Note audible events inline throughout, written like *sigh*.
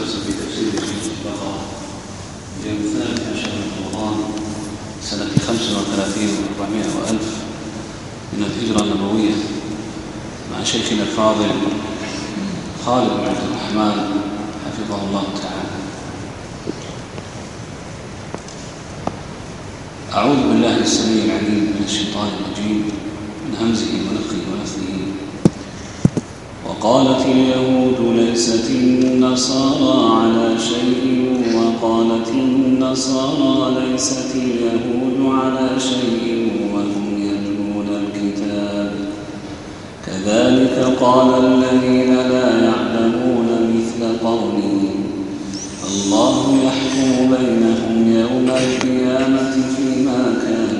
درس في تفسير سورة البقرة اليوم الثالث عشر من رمضان سنة خمس وثلاثين وأربعمائة وألف من الهجرة النبوية مع شيخنا الفاضل خالد بن عبد الرحمن حفظه الله تعالى. أعوذ بالله السميع العليم من الشيطان الرجيم من همزه ونفخه ونفثه وقالت اليهود ليست النصارى على شيء وقالت النصارى ليست اليهود على شيء وهم يتلون الكتاب. كذلك قال الذين لا يعلمون مثل قولهم الله يحكم بينهم يوم القيامة فيما كانوا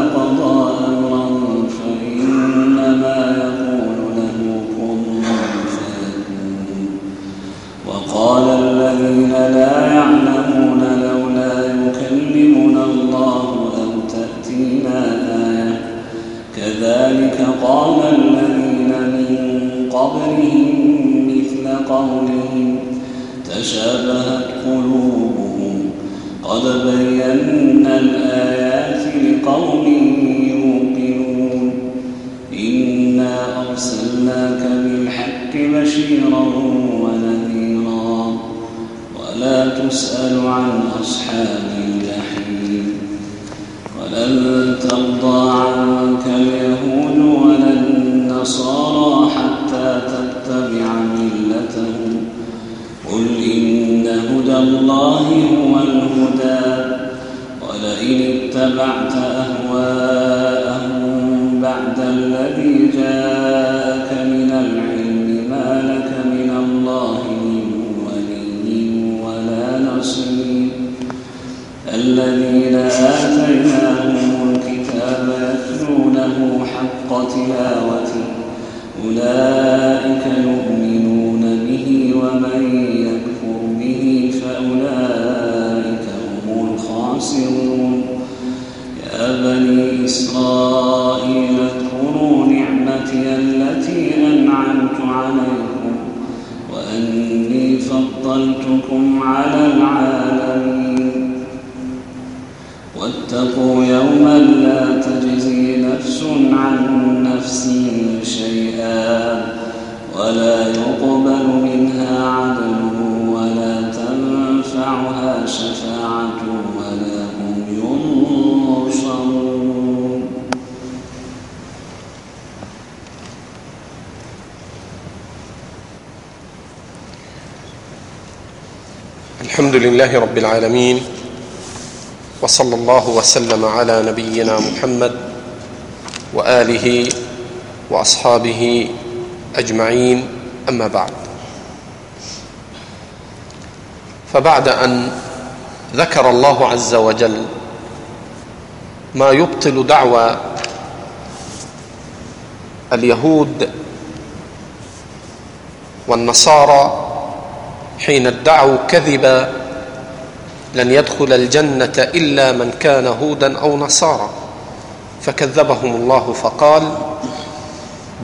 قولهم تشابهت قلوبهم قد بينا الآيات لقوم يوقنون إنا أرسلناك بالحق بشيرا ونذيرا ولا تسأل عن أصحاب لله رب العالمين وصلى الله وسلم على نبينا محمد وآله وأصحابه أجمعين أما بعد. فبعد أن ذكر الله عز وجل ما يبطل دعوى اليهود والنصارى حين ادعوا كذبا لن يدخل الجنة إلا من كان هودا أو نصارى. فكذبهم الله فقال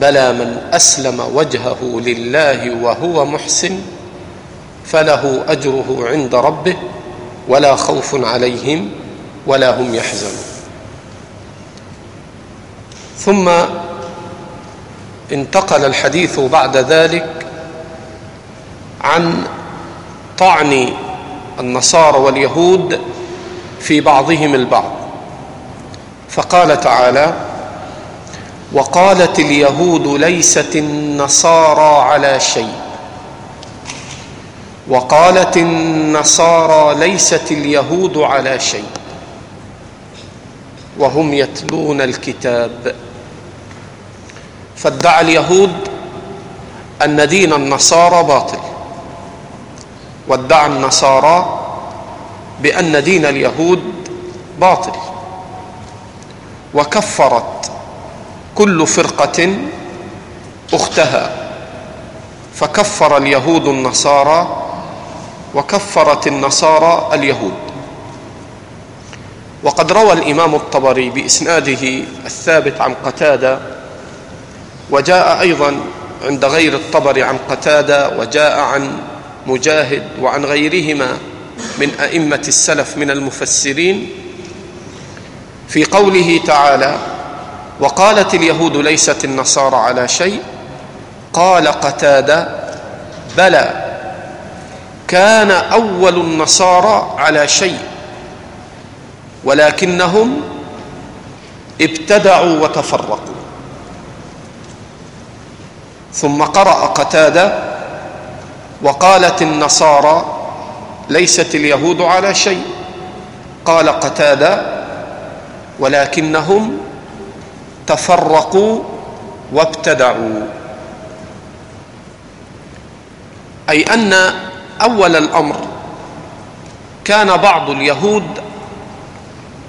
بلى من أسلم وجهه لله وهو محسن فله أجره عند ربه ولا خوف عليهم ولا هم يحزنون. ثم انتقل الحديث بعد ذلك عن طعن النصارى واليهود في بعضهم البعض. فقال تعالى وقالت اليهود ليست النصارى على شيء. وقالت النصارى ليست اليهود على شيء. وهم يتلون الكتاب. فادعى اليهود أن دين النصارى باطل. وادعى النصارى بأن دين اليهود باطل. وكفرت كل فرقة أختها. فكفر اليهود النصارى وكفرت النصارى اليهود. وقد روى الإمام الطبري بإسناده الثابت عن قتادة وجاء أيضا عند غير الطبري عن قتادة وجاء عن مجاهد وعن غيرهما من أئمة السلف من المفسرين في قوله تعالى وقالت اليهود ليست النصارى على شيء؟ قال قتادة بلى كان أول النصارى على شيء ولكنهم ابتدعوا وتفرقوا. ثم قرأ قتادة وقالت النصارى ليست اليهود على شيء. قال قتادة ولكنهم تفرقوا وابتدعوا. أي أن أول الأمر كان بعض اليهود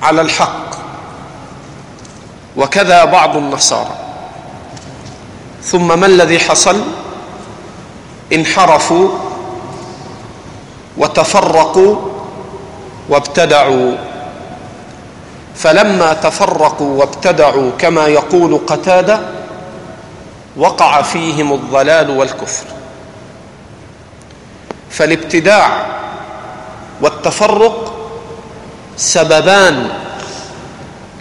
على الحق وكذا بعض النصارى. ثم ما الذي حصل؟ انحرفوا وتفرقوا وابتدعوا. فلما تفرقوا وابتدعوا كما يقول قتادة وقع فيهم الضلال والكفر. فالابتداع والتفرق سببان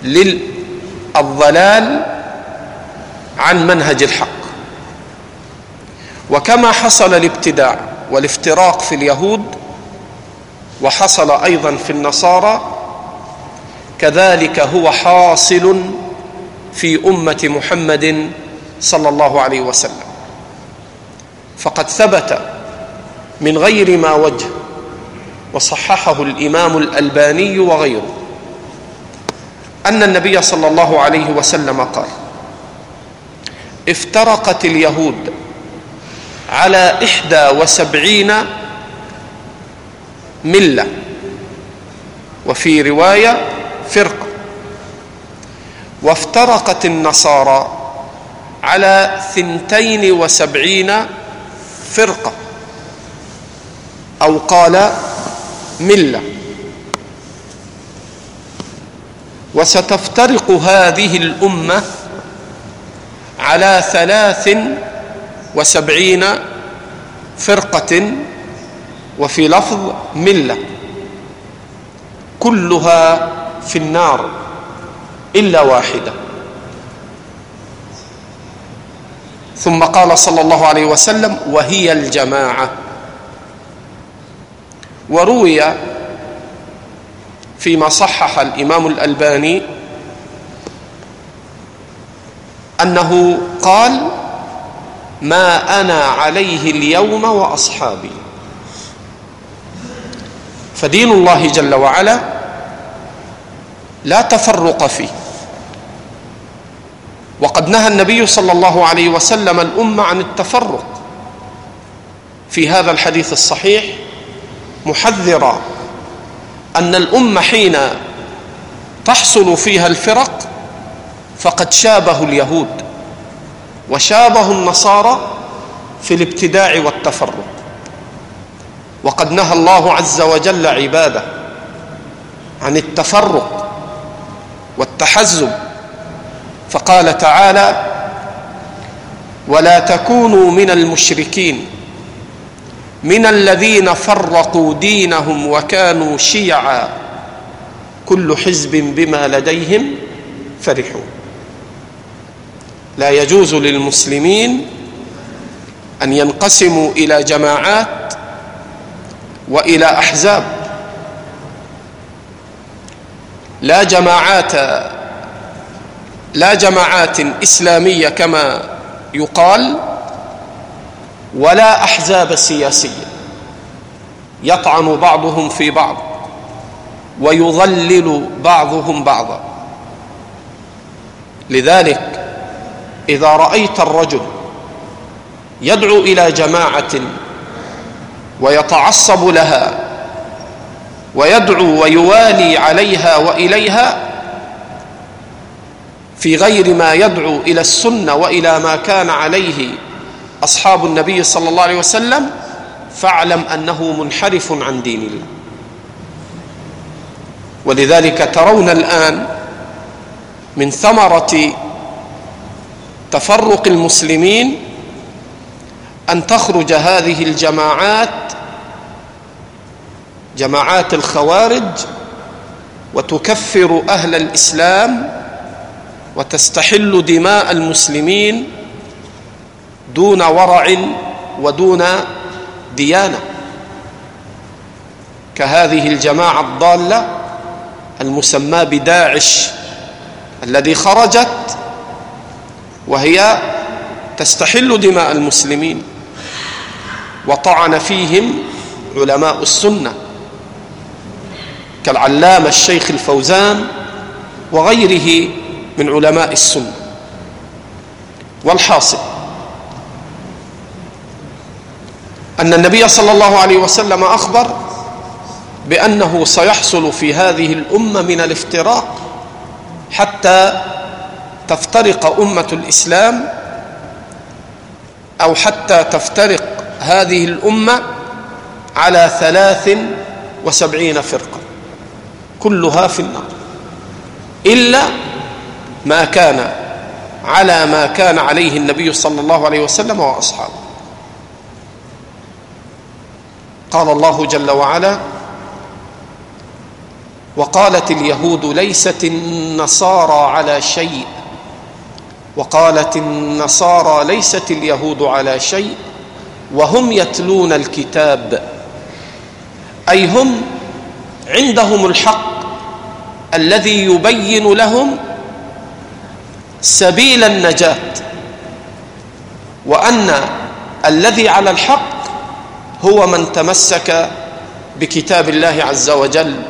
للضلال عن منهج الحق. وكما حصل الابتداع والافتراق في اليهود وحصل أيضا في النصارى كذلك هو حاصل في أمة محمد صلى الله عليه وسلم. فقد ثبت من غير ما وجه وصححه الإمام الألباني وغيره أن النبي صلى الله عليه وسلم قال افترقت اليهود على إحدى وسبعين ملة. وفي رواية فرقه وافترقت النصارى على ثنتين وسبعين فرقه أو قال ملة. وستفترق هذه الأمة على ثلاث وسبعين فرقة وفي لفظ ملة. كلها في النار إلا واحدة. ثم قال صلى الله عليه وسلم وهي الجماعة. وروي فيما صحح الإمام الألباني أنه قال ما أنا عليه اليوم وأصحابي. فدين الله جل وعلا لا تفرق فيه. وقد نهى النبي صلى الله عليه وسلم الأمة عن التفرق. في هذا الحديث الصحيح محذرا أن الأمة حين تحصل فيها الفرق فقد شابه اليهود. وشابه النصارى في الابتداع والتفرق. وقد نهى الله عز وجل عباده عن التفرق والتحزب فقال تعالى ولا تكونوا من المشركين من الذين فرقوا دينهم وكانوا شيعا كل حزب بما لديهم فرحون. لا يجوز للمسلمين أن ينقسموا إلى جماعات وإلى أحزاب. لا جماعات لا جماعات إسلامية كما يقال ولا أحزاب سياسية. يطعن بعضهم في بعض ويضلل بعضهم بعضا. لذلك إذا رأيت الرجل يدعو إلى جماعة ويتعصب لها ويدعو ويوالي عليها وإليها في غير ما يدعو إلى السنة وإلى ما كان عليه أصحاب النبي صلى الله عليه وسلم فاعلم أنه منحرف عن دين الله. ولذلك ترون الآن من ثمرة تفرق المسلمين أن تخرج هذه الجماعات جماعات الخوارج وتكفر أهل الإسلام وتستحل دماء المسلمين دون ورع ودون ديانة. كهذه الجماعة الضالة المسماة بداعش الذي خرجت وهي تستحل دماء المسلمين وطعن فيهم علماء السنة كالعلامة الشيخ الفوزان وغيره من علماء السنة والحاصل أن النبي صلى الله عليه وسلم أخبر بأنه سيحصل في هذه الأمة من الافتراق حتى تفترق أمة الإسلام أو حتى تفترق هذه الأمة على ثلاث وسبعين فرقة. كلها في النار. إلا ما كان على ما كان عليه النبي صلى الله عليه وسلم وأصحابه. قال الله جل وعلا وقالت اليهود ليست النصارى على شيء. وقالت النصارى ليست اليهود على شيء وهم يتلون الكتاب. أي هم عندهم الحق الذي يبين لهم سبيل النجاة وأن الذي على الحق هو من تمسك بكتاب الله عز وجل.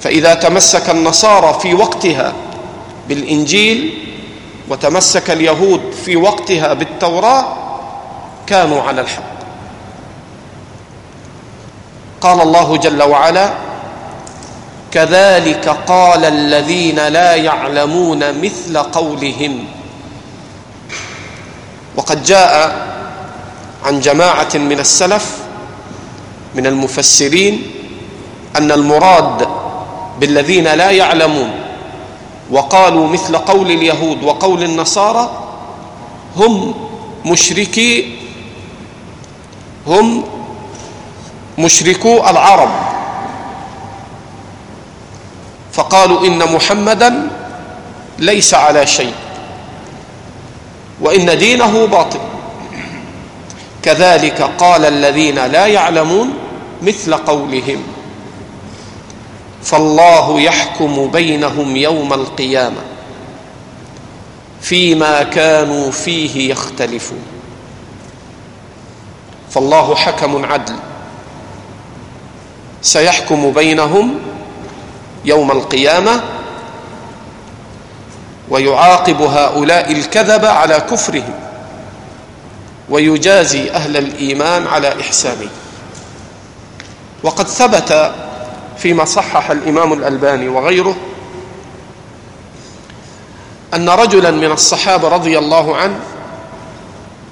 فإذا تمسك النصارى في وقتها بالإنجيل وتمسك اليهود في وقتها بالتوراة كانوا على الحق. قال الله جل وعلا كذلك قال الذين لا يعلمون مثل قولهم وقد جاء عن جماعة من السلف من المفسرين أن المراد بالذين لا يعلمون وقالوا مثل قول اليهود وقول النصارى هم مشركي هم مشركو العرب. فقالوا إن محمدا ليس على شيء وإن دينه باطل. كذلك قال الذين لا يعلمون مثل قولهم. فالله يحكم بينهم يوم القيامة فيما كانوا فيه يختلفون. فالله حكم عدل سيحكم بينهم يوم القيامة ويعاقب هؤلاء الكذب على كفرهم ويجازي أهل الإيمان على إحسانه. وقد ثبت فيما صحح الإمام الألباني وغيره أن رجلا من الصحابة رضي الله عنه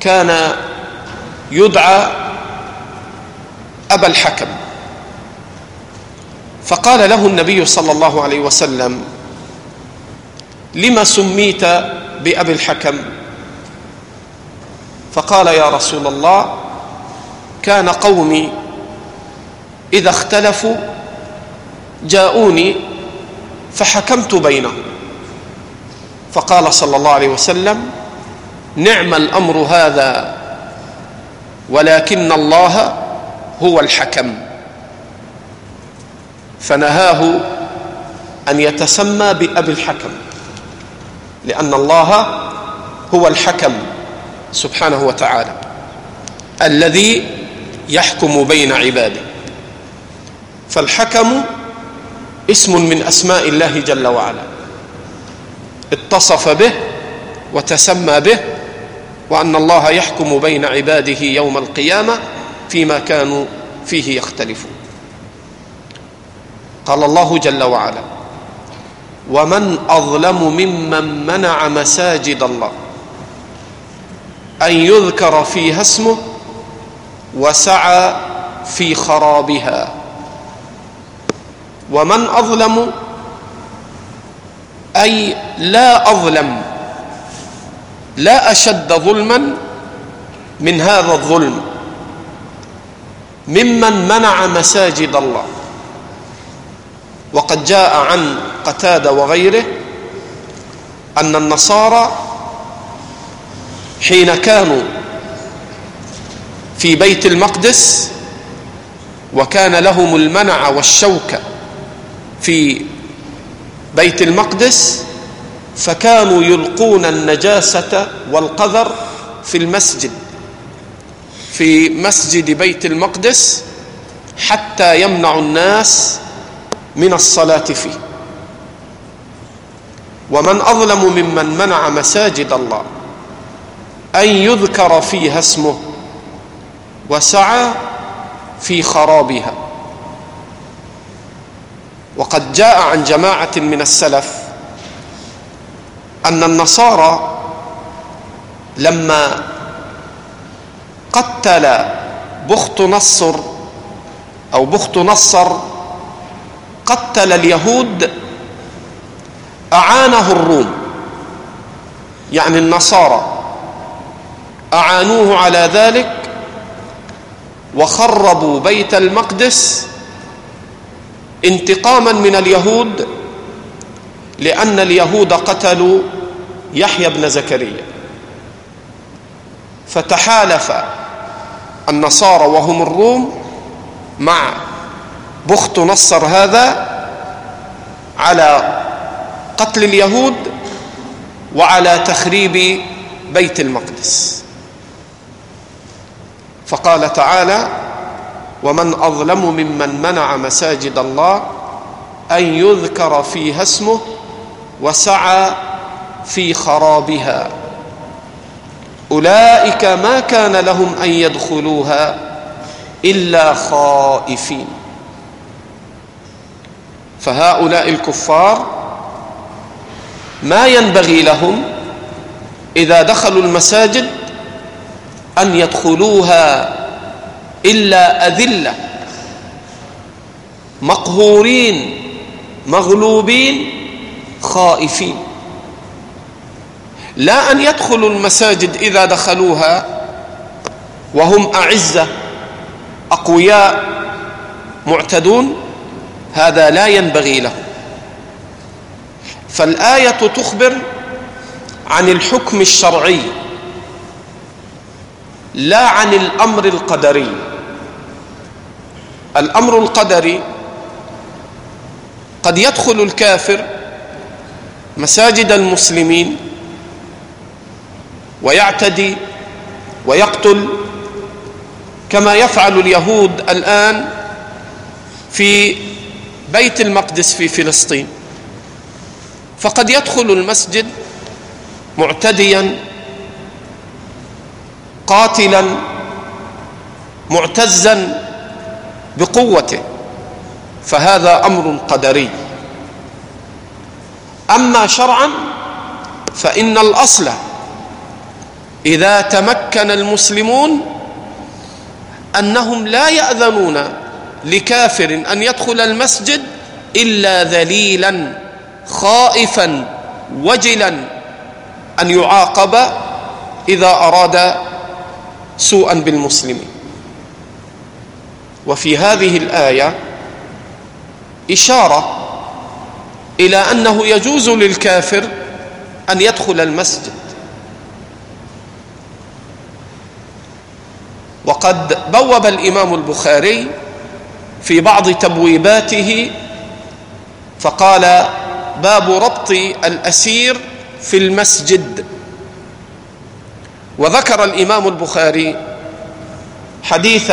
كان يدعى أبا الحكم فقال له النبي صلى الله عليه وسلم لم سميت بأبي الحكم؟ فقال يا رسول الله كان قومي إذا اختلفوا جاءوني فحكمت بينهم. فقال صلى الله عليه وسلم نعم الأمر هذا ولكن الله هو الحكم. فنهاه أن يتسمى بأبي الحكم لأن الله هو الحكم سبحانه وتعالى الذي يحكم بين عباده. فالحكم اسم من أسماء الله جل وعلا. اتصف به وتسمى به وأن الله يحكم بين عباده يوم القيامة فيما كانوا فيه يختلفون. قال الله جل وعلا ومن أظلم ممن منع مساجد الله أن يذكر فيها اسمه وسعى في خرابها. ومن أظلم أي لا أظلم لا أشد ظلما من هذا الظلم ممن منع مساجد الله وقد جاء عن قتادة وغيره أن النصارى حين كانوا في بيت المقدس وكان لهم المنع والشوكة في بيت المقدس فكانوا يلقون النجاسة والقذر في المسجد في مسجد بيت المقدس حتى يمنع الناس من الصلاة فيه. ومن أظلم ممن منع مساجد الله أن يذكر فيها اسمه وسعى في خرابها. وقد جاء عن جماعة من السلف أن النصارى لما قتل بخت نصر أو بخت نصر قتل اليهود أعانه الروم يعني النصارى أعانوه على ذلك وخربوا بيت المقدس انتقاما من اليهود لأن اليهود قتلوا يحيى بن زكريا. فتحالف النصارى وهم الروم مع بخت نصر هذا على قتل اليهود وعلى تخريب بيت المقدس. فقال تعالى ومن أظلم ممن منع مساجد الله أن يذكر فيها اسمه وسعى في خرابها. أولئك ما كان لهم أن يدخلوها إلا خائفين. فهؤلاء الكفار ما ينبغي لهم إذا دخلوا المساجد أن يدخلوها إلا أذلة. مقهورين مغلوبين خائفين. لا أن يدخلوا المساجد إذا دخلوها وهم أعزة أقوياء معتدون هذا لا ينبغي لهم. فالآية تخبر عن الحكم الشرعي لا عن الأمر القدري. الأمر القدري قد يدخل الكافر مساجد المسلمين ويعتدي ويقتل كما يفعل اليهود الآن في بيت المقدس في فلسطين. فقد يدخل المسجد معتديا قاتلا معتزا بقوته. فهذا أمر قدري. أما شرعا فإن الأصل إذا تمكن المسلمون أنهم لا يأذنون لكافر أن يدخل المسجد إلا ذليلا خائفا وجلا أن يعاقب إذا أراد سوءا بالمسلمين. وفي هذه الآية إشارة إلى أنه يجوز للكافر أن يدخل المسجد. وقد بوب الإمام البخاري في بعض تبويباته فقال باب ربط الأسير في المسجد. وذكر الإمام البخاري حديث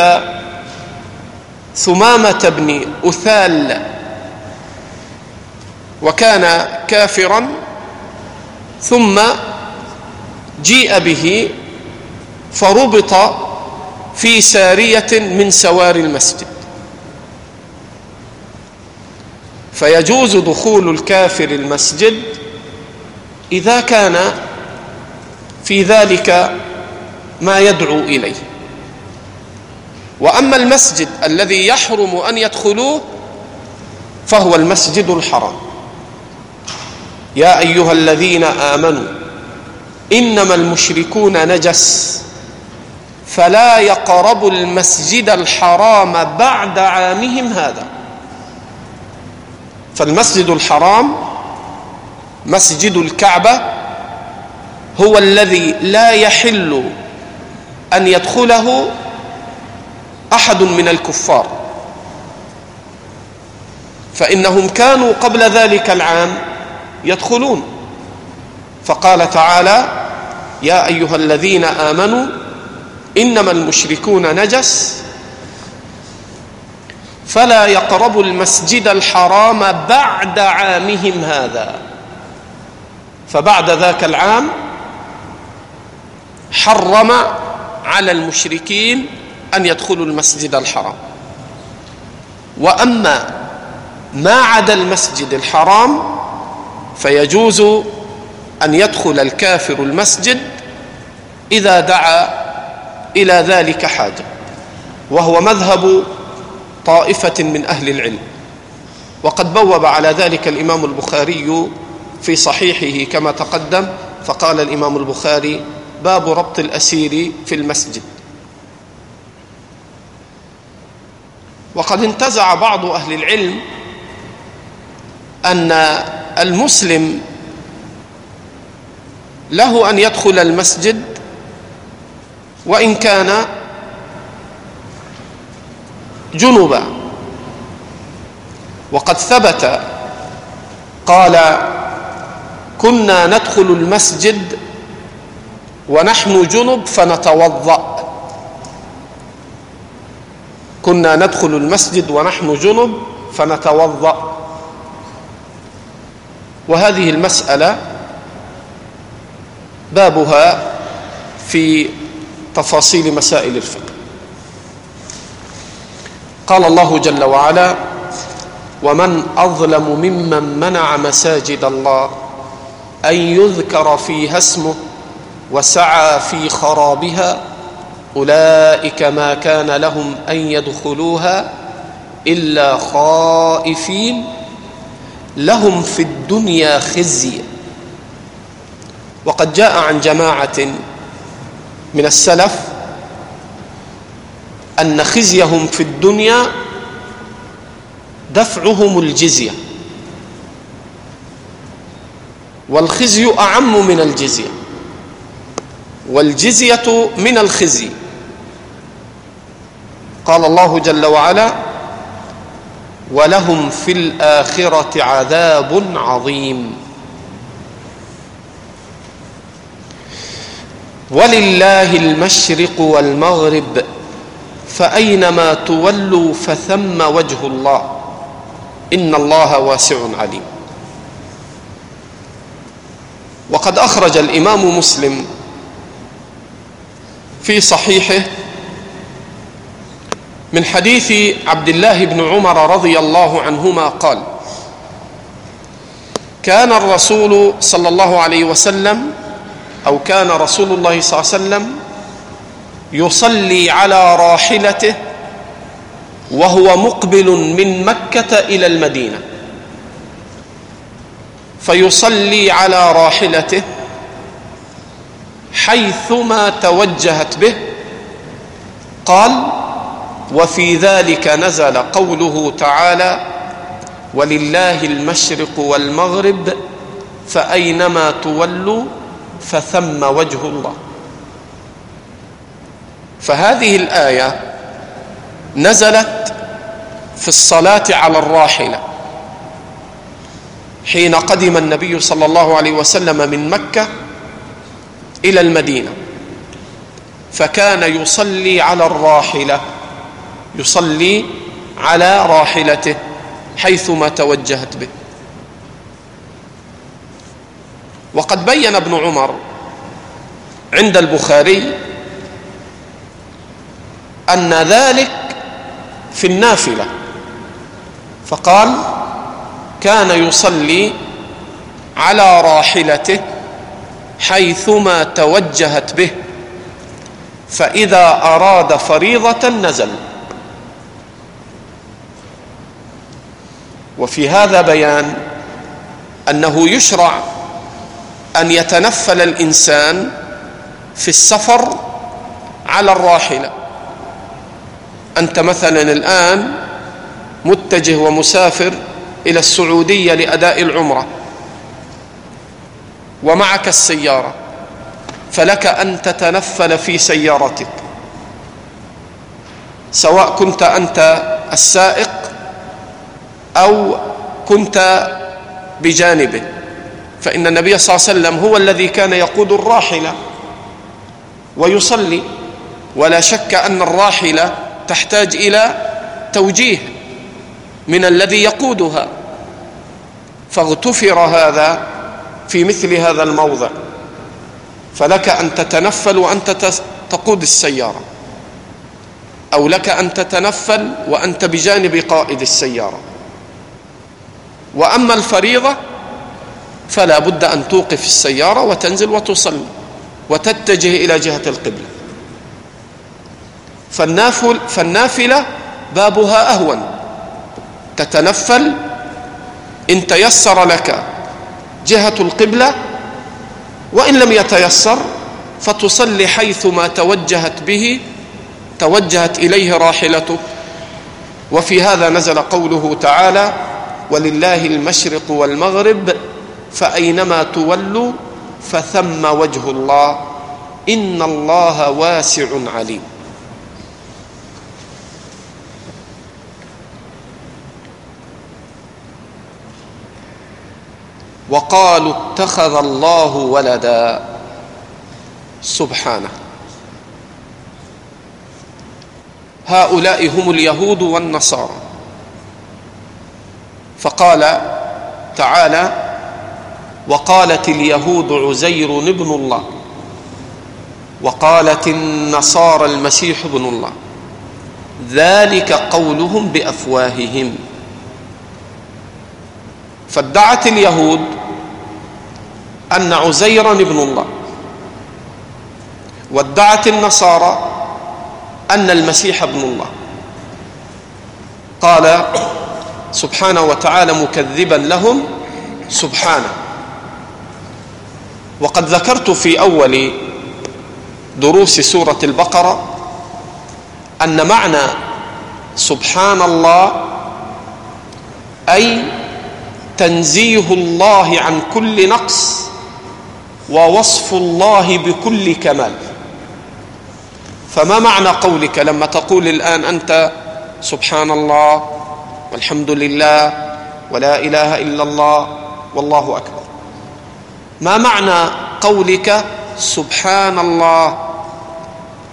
ثمامة بن أثال وكان كافرا ثم جيء به فربط في سارية من سوار المسجد. فيجوز دخول الكافر المسجد إذا كان في ذلك ما يدعو إليه. وأما المسجد الذي يحرم أن يدخلوه فهو المسجد الحرام. يا أيها الذين آمنوا إنما المشركون نجس فلا يقربوا المسجد الحرام بعد عامهم هذا. فالمسجد الحرام مسجد الكعبة هو الذي لا يحل أن يدخله أحد من الكفار. فإنهم كانوا قبل ذلك العام يدخلون. فقال تعالى يا أيها الذين آمنوا إنما المشركون نجس فلا يقربوا المسجد الحرام بعد عامهم هذا. فبعد ذاك العام حرم على المشركين أن يدخلوا المسجد الحرام. وأما ما عدا المسجد الحرام فيجوز أن يدخل الكافر المسجد إذا دعا إلى ذلك حاجة وهو مذهب طائفة من أهل العلم. وقد بوب على ذلك الإمام البخاري في صحيحه كما تقدم فقال الإمام البخاري باب ربط الأسير في المسجد. وقد انتزع بعض أهل العلم أن المسلم له أن يدخل المسجد وإن كان جنبا. وقد ثبت قال كنا ندخل المسجد ونحن جنب فنتوضأ. كنا ندخل المسجد ونحن جنب فنتوضأ. وهذه المسألة بابها في تفاصيل مسائل الفقه. قال الله جل وعلا ومن أظلم ممن منع مساجد الله أن يذكر فيها اسمه وسعى في خرابها أولئك ما كان لهم أن يدخلوها إلا خائفين لهم في الدنيا خزي. وقد جاء عن جماعة من السلف أن خزيهم في الدنيا دفعهم الجزية والخزي أعم من الجزية والجزية من الخزي. قال الله جل وعلا ولهم في الآخرة عذاب عظيم. ولله المشرق والمغرب فأينما تولوا فثم وجه الله إن الله واسع عليم. وقد أخرج الإمام مسلم في صحيحه من حديث عبد الله بن عمر رضي الله عنهما قال كان الرسول صلى الله عليه وسلم أو كان رسول الله صلى الله عليه وسلم يصلي على راحلته وهو مقبل من مكة إلى المدينة فيصلي على راحلته حيثما توجهت به قال وفي ذلك نزل قوله تعالى ولله المشرق والمغرب فأينما تولوا فثم وجه الله. فهذه الآية نزلت في الصلاة على الراحلة. حين قدم النبي صلى الله عليه وسلم من مكة إلى المدينة فكان يصلي على الراحلة. يصلي على راحلته حيثما توجهت به. وقد بين ابن عمر عند البخاري أن ذلك في النافلة فقال كان يصلي على راحلته حيثما توجهت به فإذا أراد فريضة نزل. وفي هذا بيان أنه يشرع أن يتنفل الإنسان في السفر على الراحلة. أنت مثلا الآن متجه ومسافر إلى السعودية لأداء العمرة ومعك السيارة فلك أن تتنفل في سيارتك سواء كنت أنت السائق أو كنت بجانبه. فإن النبي صلى الله عليه وسلم هو الذي كان يقود الراحلة ويصلي. ولا شك أن الراحلة تحتاج إلى توجيه من الذي يقودها. فاغتفر هذا في مثل هذا الموضع. فلك أن تتنفل وأنت تقود السيارة. أو لك أن تتنفل وأنت بجانب قائد السيارة. وأما الفريضة فلا بد أن توقف السيارة وتنزل وتصلي وتتجه إلى جهة القبلة. فالنافل فالنافلة بابها أهون. تتنفل إن تيسر لك جهة القبلة وإن لم يتيسر فتصلي حيثما توجهت به توجهت إليه راحلتك وفي هذا نزل قوله تعالى ولله المشرق والمغرب فأينما تولوا فثم وجه الله. إن الله واسع عليم. وقالوا اتخذ الله ولدا. سبحانه. هؤلاء هم اليهود والنصارى. فقال تعالى وقالت اليهود عزير ابن الله وقالت النصارى المسيح ابن الله ذلك قولهم بأفواههم فادعت اليهود أن عزيرا ابن الله وادعت النصارى أن المسيح ابن الله قال سبحانه وتعالى مكذبا لهم سبحانه. وقد ذكرت في أول دروس سورة البقرة أن معنى سبحان الله أي تنزيه الله عن كل نقص ووصف الله بكل كمال. فما معنى قولك لما تقول الآن أنت سبحان الله والحمد لله ولا إله إلا الله والله أكبر. ما معنى قولك سبحان الله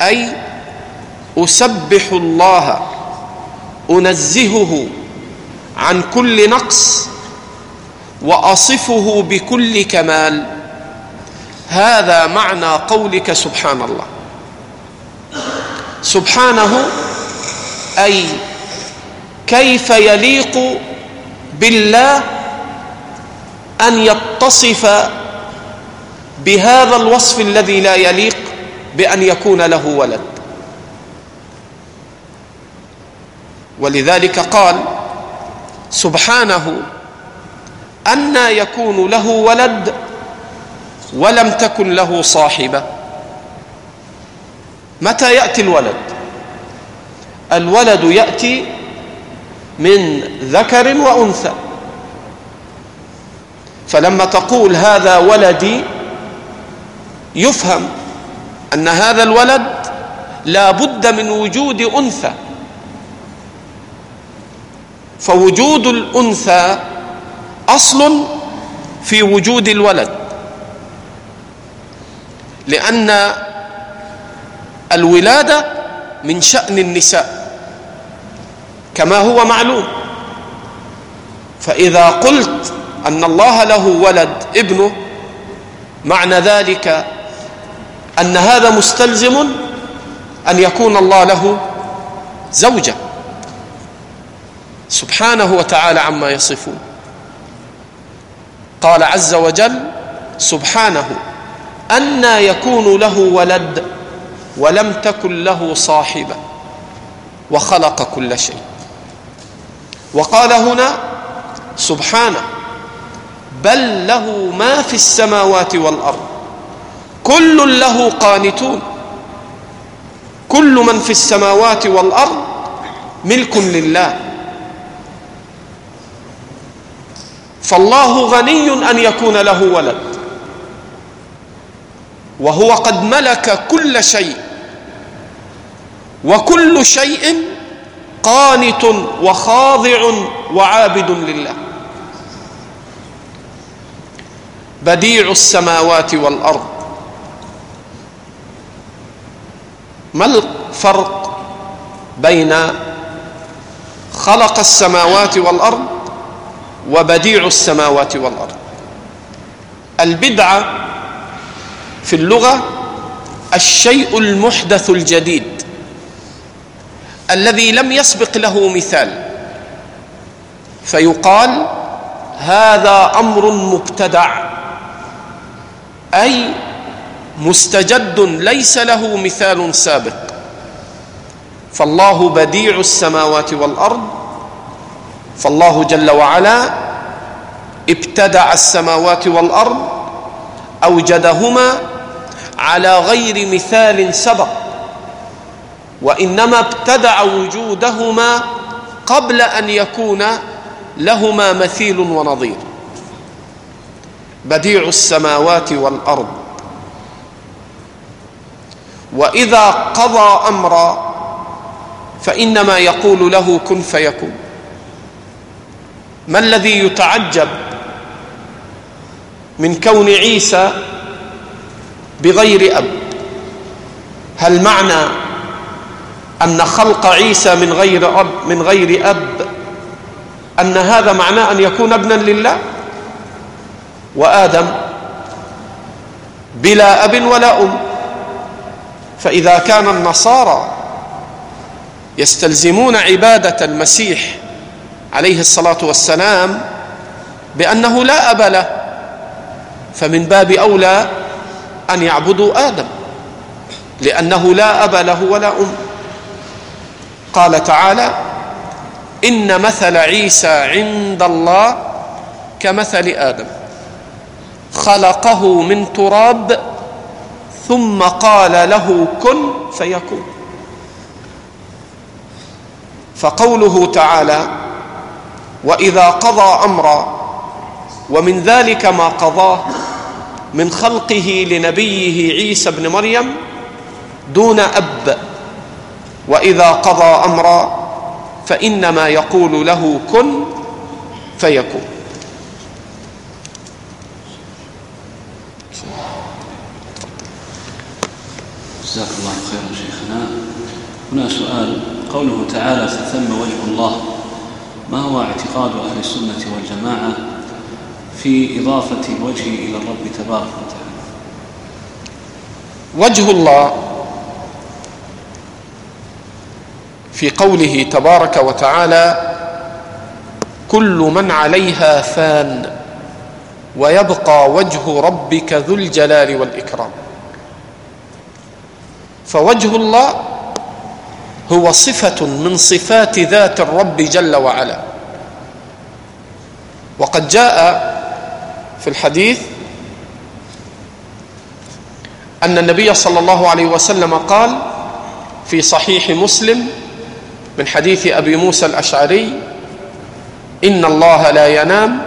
أي أسبح الله أنزهه عن كل نقص وأصفه بكل كمال. هذا معنى قولك سبحان الله سبحانه أي كيف يليق بالله أن يتصف بهذا الوصف الذي لا يليق بأن يكون له ولد؟ ولذلك قال سبحانه أن يكون له ولد ولم تكن له صاحبة. متى يأتي الولد؟ الولد يأتي من ذكر وأنثى. فلما تقول هذا ولدي يفهم أن هذا الولد لا بد من وجود أنثى. فوجود الأنثى أصل في وجود الولد لأن الولادة من شأن النساء. كما هو معلوم. فإذا قلت أن الله له ولد ابنه معنى ذلك أن هذا مستلزم أن يكون الله له زوجة. سبحانه وتعالى عما يصفون. قال عز وجل سبحانه أن يكون له ولد ولم تكن له صاحبة وخلق كل شيء. وقال هنا سبحانه بل له ما في السماوات والأرض. كل له قانتون. كل من في السماوات والأرض ملك لله. فالله غني أن يكون له ولد. وهو قد ملك كل شيء. وكل شيء قانت وخاضع وعابد لله. بديع السماوات والأرض. ما الفرق بين خلق السماوات والأرض وبديع السماوات والأرض؟ البدعة في اللغة الشيء المحدث الجديد. الذي لم يسبق له مثال. فيقال هذا أمر مبتدع أي مستجد ليس له مثال سابق. فالله بديع السماوات والأرض فالله جل وعلا ابتدع السماوات والأرض أوجدهما على غير مثال سبق. وإنما ابتدع وجودهما قبل أن يكون لهما مثيل ونظير. بديع السماوات والأرض. وإذا قضى أمرا فإنما يقول له كن فيكون. ما الذي يتعجب من كون عيسى بغير أب؟ هل معنى أن خلق عيسى من غير أب من غير أب. أن هذا معناه أن يكون ابنا لله؟ وآدم بلا أب ولا أم. فإذا كان النصارى يستلزمون عبادة المسيح عليه الصلاة والسلام بأنه لا أب له فمن باب أولى أن يعبدوا آدم لأنه لا أب له ولا أم. قال تعالى إن مثل عيسى عند الله كمثل آدم. خلقه من تراب ثم قال له كن فيكون. فقوله تعالى وإذا قضى أمرا ومن ذلك ما قضاه من خلقه لنبيه عيسى ابن مريم دون أب. وإذا قضى أمرا فإنما يقول له كن فيكون. جزاك الله خيرا شيخنا. هنا سؤال. قوله تعالى فثم وجه الله. ما هو اعتقاد أهل السنة والجماعة في إضافة الوجه إلى الرب تبارك وتعالى؟ وجه الله في قوله تبارك وتعالى كل من عليها فان ويبقى وجه ربك ذو الجلال والإكرام. فوجه الله هو صفة من صفات ذات الرب جل وعلا. وقد جاء في الحديث أن النبي صلى الله عليه وسلم قال في صحيح مسلم من حديث أبي موسى الأشعري إن الله لا ينام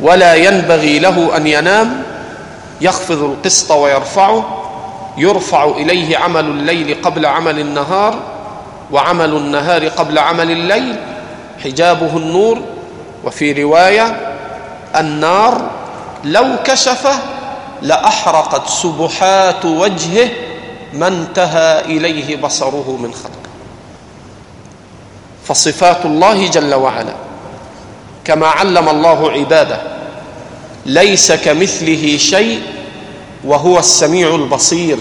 ولا ينبغي له أن ينام يخفض القسط ويرفعه يرفع إليه عمل الليل قبل عمل النهار وعمل النهار قبل عمل الليل حجابه النور وفي رواية النار لو كشف لأحرقت سبحات وجهه ما انتهى إليه بصره من خلق فصفات الله جل وعلا. كما علم الله عباده ليس كمثله شيء وهو السميع البصير.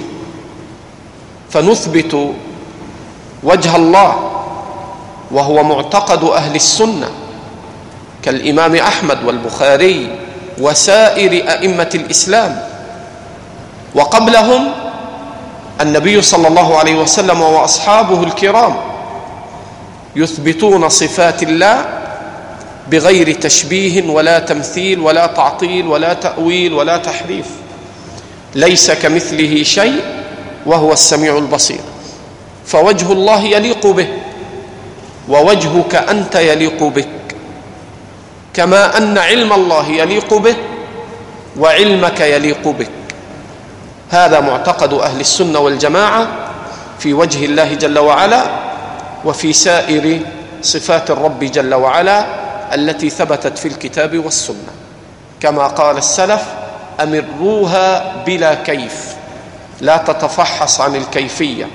فنثبت وجه الله وهو معتقد أهل السنة كالإمام أحمد والبخاري وسائر أئمة الإسلام. وقبلهم النبي صلى الله عليه وسلم وأصحابه الكرام. يثبتون صفات الله بغير تشبيه ولا تمثيل ولا تعطيل ولا تأويل ولا تحريف. ليس كمثله شيء وهو السميع البصير. فوجه الله يليق به ووجهك أنت يليق بك. كما أن علم الله يليق به وعلمك يليق بك. هذا معتقد أهل السنة والجماعة في وجه الله جل وعلا. وفي سائر صفات الرب جل وعلا التي ثبتت في الكتاب والسنة. كما قال السلف أمروها بلا كيف لا تتفحص عن الكيفية.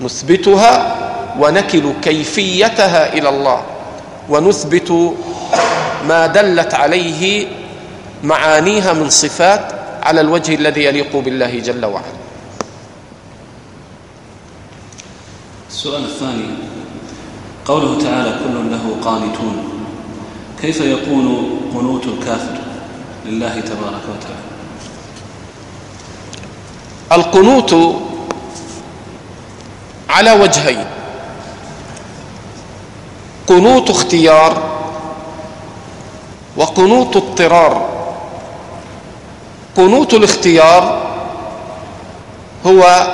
نثبتها ونكل كيفيتها إلى الله ونثبت ما دلت عليه معانيها من صفات على الوجه الذي يليق بالله جل وعلا. السؤال الثاني. قوله تعالى كل له قانتون كيف يكون قنوت الكافر لله تبارك وتعالى؟ القنوت على وجهين. قنوت اختيار وقنوت اضطرار. قنوت الاختيار هو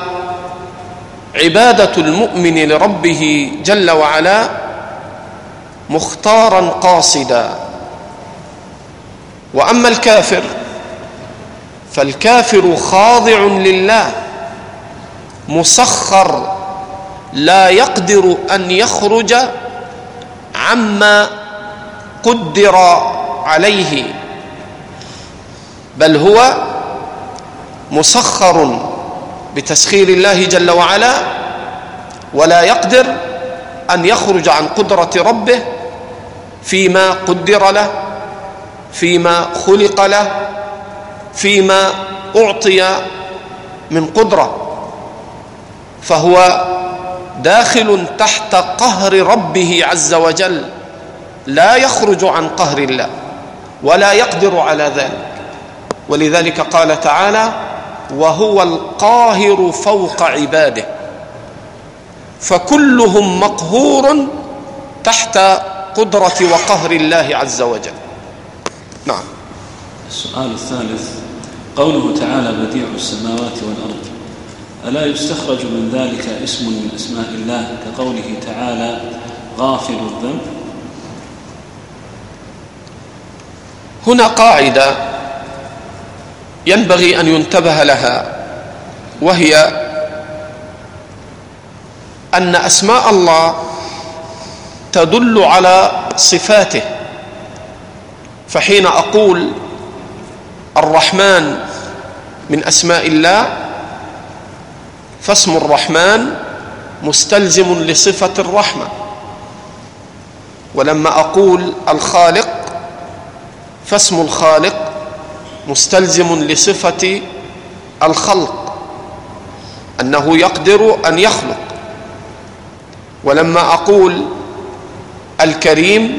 عبادة المؤمن لربه جل وعلا مختارا قاصدا. وأما الكافر فالكافر خاضع لله مسخر لا يقدر أن يخرج عما قدر عليه بل هو مسخر بتسخير الله جل وعلا ولا يقدر أن يخرج عن قدرة ربه فيما قدر له فيما خلق له فيما أعطي من قدرة. فهو داخل تحت قهر ربه عز وجل لا يخرج عن قهر الله ولا يقدر على ذلك. ولذلك قال تعالى وهو القاهر فوق عباده. فكلهم مقهور تحت قدرة وقهر الله عز وجل. نعم. السؤال الثالث قوله تعالى بديع السماوات والأرض. ألا يستخرج من ذلك اسم من أسماء الله كقوله تعالى غافل الذنب؟ هنا قاعدة ينبغي أن ينتبه لها وهي أن أسماء الله تدل على صفاته. فحين أقول الرحمن من أسماء الله فاسم الرحمن مستلزم لصفة الرحمة. ولما أقول الخالق فاسم الخالق مستلزم لصفة الخلق أنه يقدر أن يخلق. ولما أقول الكريم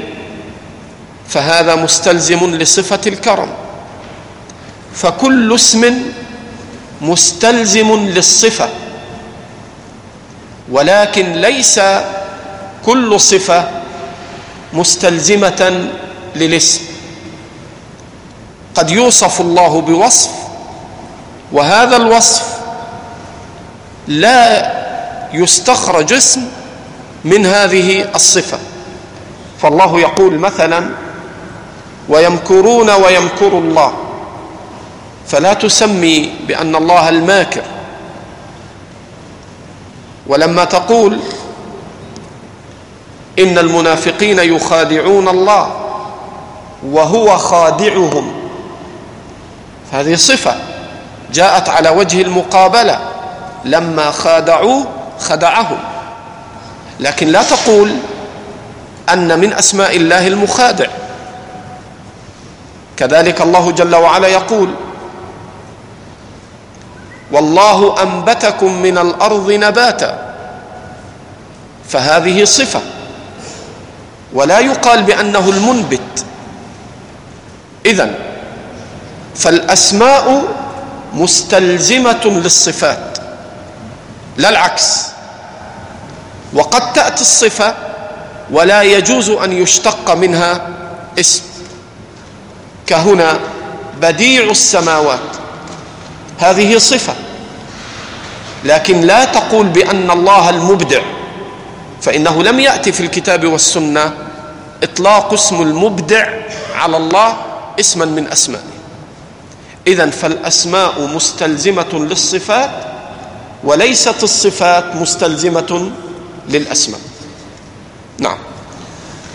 فهذا مستلزم لصفة الكرم. فكل اسم مستلزم للصفة ولكن ليس كل صفة مستلزمة للاسم. قد يوصف الله بوصف وهذا الوصف لا يستخرج اسم من هذه الصفة. فالله يقول مثلا ويمكرون ويمكر الله فلا تسمي بأن الله الماكر. ولما تقول إن المنافقين يخادعون الله وهو خادعهم هذه صفة جاءت على وجه المقابلة. لما خادعوه خدعهم لكن لا تقول أن من أسماء الله المخادع. كذلك الله جل وعلا يقول والله أنبتكم من الأرض نباتا. فهذه صفة. ولا يقال بأنه المنبت. اذا فالأسماء مستلزمة للصفات لا العكس. وقد تأتي الصفة ولا يجوز أن يشتق منها اسم. كهنا بديع السماوات هذه صفة. لكن لا تقول بأن الله المبدع فإنه لم يأتي في الكتاب والسنة إطلاق اسم المبدع على الله اسما من أسمائه. اذا فالأسماء مستلزمة للصفات وليست الصفات مستلزمة للأسماء. نعم.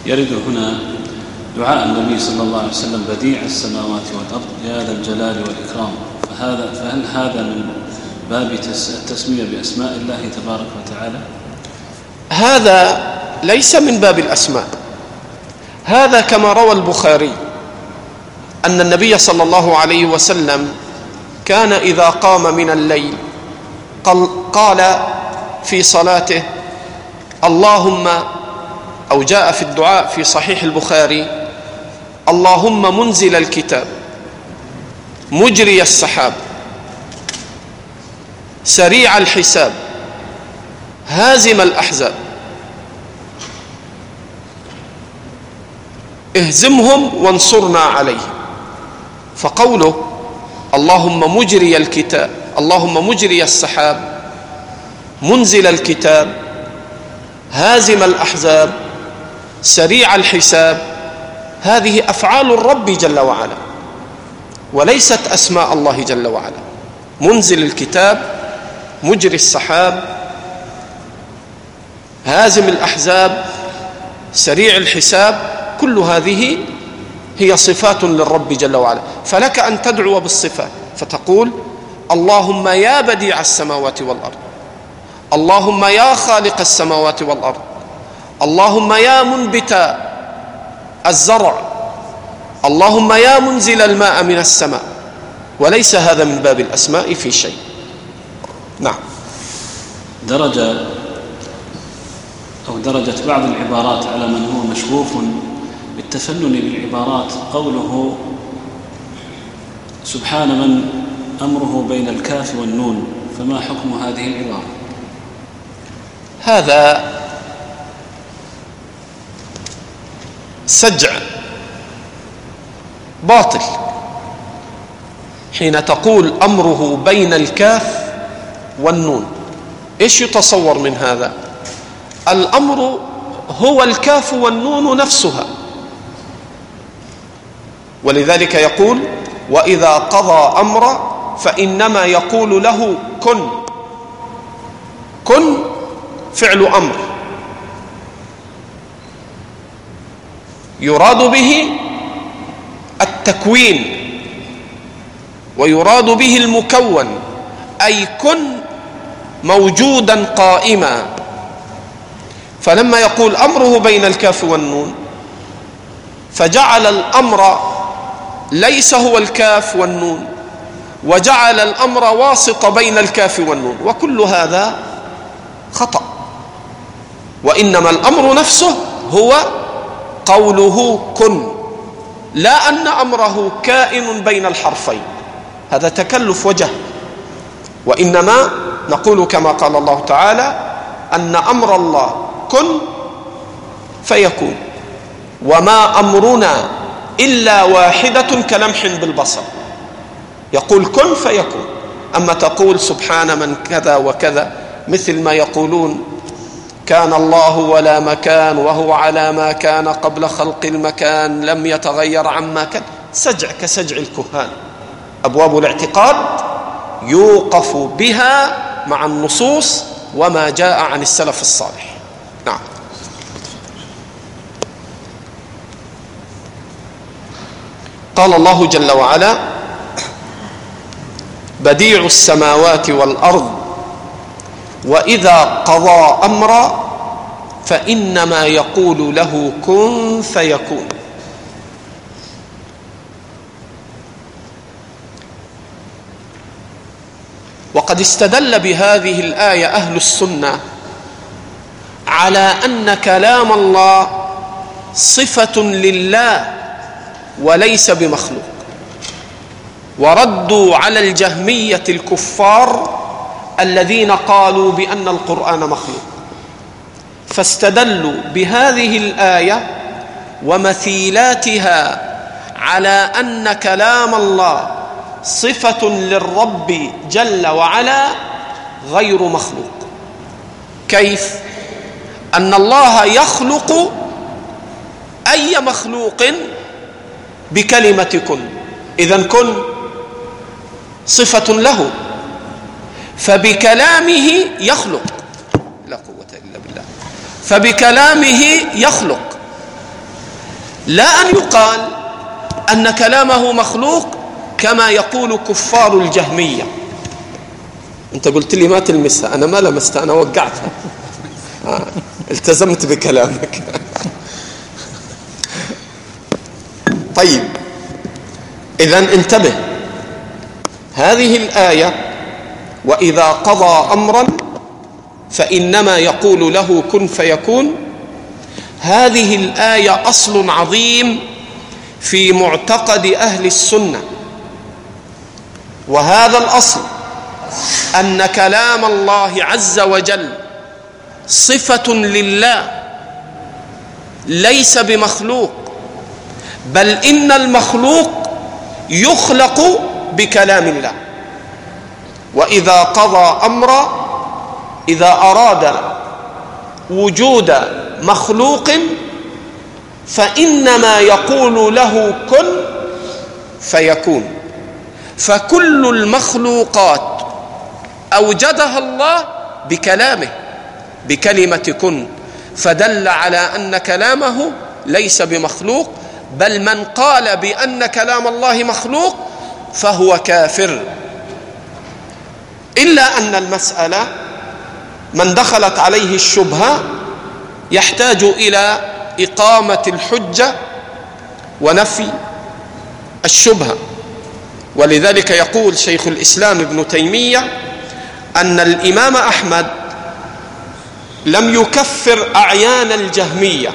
يرد هنا دعاء النبي صلى الله عليه وسلم بديع السماوات والأرض يا ذا الجلال والإكرام. فهذا فهل هذا من باب التسمية بأسماء الله تبارك وتعالى؟ هذا ليس من باب الأسماء. هذا كما روى البخاري. أن النبي صلى الله عليه وسلم كان إذا قام من الليل قال في صلاته اللهم أو جاء في الدعاء في صحيح البخاري اللهم منزل الكتاب مجري السحاب سريع الحساب هازم الأحزاب. اهزمهم وانصرنا عليهم. فقوله اللهم مجري الكتاب اللهم مجري السحاب منزل الكتاب هازم الأحزاب سريع الحساب هذه أفعال الرب جل وعلا وليست أسماء الله جل وعلا. منزل الكتاب مجري السحاب هازم الأحزاب سريع الحساب كل هذه هي صفات للرب جل وعلا. فلك أن تدعو بالصفات. فتقول اللهم يا بديع السماوات والأرض. اللهم يا خالق السماوات والأرض. اللهم يا منبت الزرع. اللهم يا منزل الماء من السماء. وليس هذا من باب الأسماء في شيء. نعم. درجة أو درجة بعض العبارات على من هو مشغوف بالتفنن بالعبارات قوله سبحان من أمره بين الكاف والنون فما حكم هذه العبارة؟ هذا سجع باطل. حين تقول أمره بين الكاف والنون إيش يتصور من هذا؟ الأمر هو الكاف والنون نفسها. ولذلك يقول وإذا قضى امرا فإنما يقول له كن. كن فعل أمر. يراد به التكوين ويراد به المكون أي كن موجودا قائما. فلما يقول أمره بين الكاف والنون فجعل الأمر ليس هو الكاف والنون. وجعل الأمر واسط بين الكاف والنون. وكل هذا خطأ. وإنما الأمر نفسه هو قوله كن. لا أن أمره كائن بين الحرفين. هذا تكلف وجه. وإنما نقول كما قال الله تعالى أن أمر الله كن فيكون. وما أمرنا إلا واحدة كلمح بالبصر. يقول كن فيكون. أما تقول سبحان من كذا وكذا مثل ما يقولون كان الله ولا مكان وهو على ما كان قبل خلق المكان لم يتغير عما كان. سجع كسجع الكهان. أبواب الاعتقاد يوقف بها مع النصوص وما جاء عن السلف الصالح. قال الله جل وعلا بديع السماوات والأرض وإذا قضى أمرا فإنما يقول له كن فيكون. وقد استدل بهذه الآية أهل السنة على أن كلام الله صفة لله وليس بمخلوق. وردوا على الجهمية الكفار الذين قالوا بأن القرآن مخلوق. فاستدلوا بهذه الآية ومثيلاتها على أن كلام الله صفة للرب جل وعلا غير مخلوق. كيف؟ أن الله يخلق أي مخلوق بكلمه كن اذا كن صفة له. فبكلامه يخلق. لا قوة إلا بالله. فبكلامه يخلق. لا أن يقال أن كلامه مخلوق كما يقول كفار الجهمية. أنت قلت لي ما تلمسها. أنا ما لمستها. أنا وقعتها. *laughs* آه. التزمت بكلامك. *laughs* طيب. اذا انتبه. هذه الآية وإذا قضى أمرا فإنما يقول له كن فيكون. هذه الآية أصل عظيم في معتقد أهل السنة. وهذا الأصل أن كلام الله عز وجل صفة لله ليس بمخلوق. بل إن المخلوق يخلق بكلام الله. وإذا قضى أمرا إذا أراد وجود مخلوق فإنما يقول له كن فيكون. فكل المخلوقات أوجدها الله بكلامه بكلمة كن. فدل على أن كلامه ليس بمخلوق بل من قال بأن كلام الله مخلوق فهو كافر. إلا أن المسألة من دخلت عليه الشبهة يحتاج إلى إقامة الحجة ونفي الشبهة. ولذلك يقول شيخ الإسلام ابن تيمية أن الإمام أحمد لم يكفر أعيان الجهمية.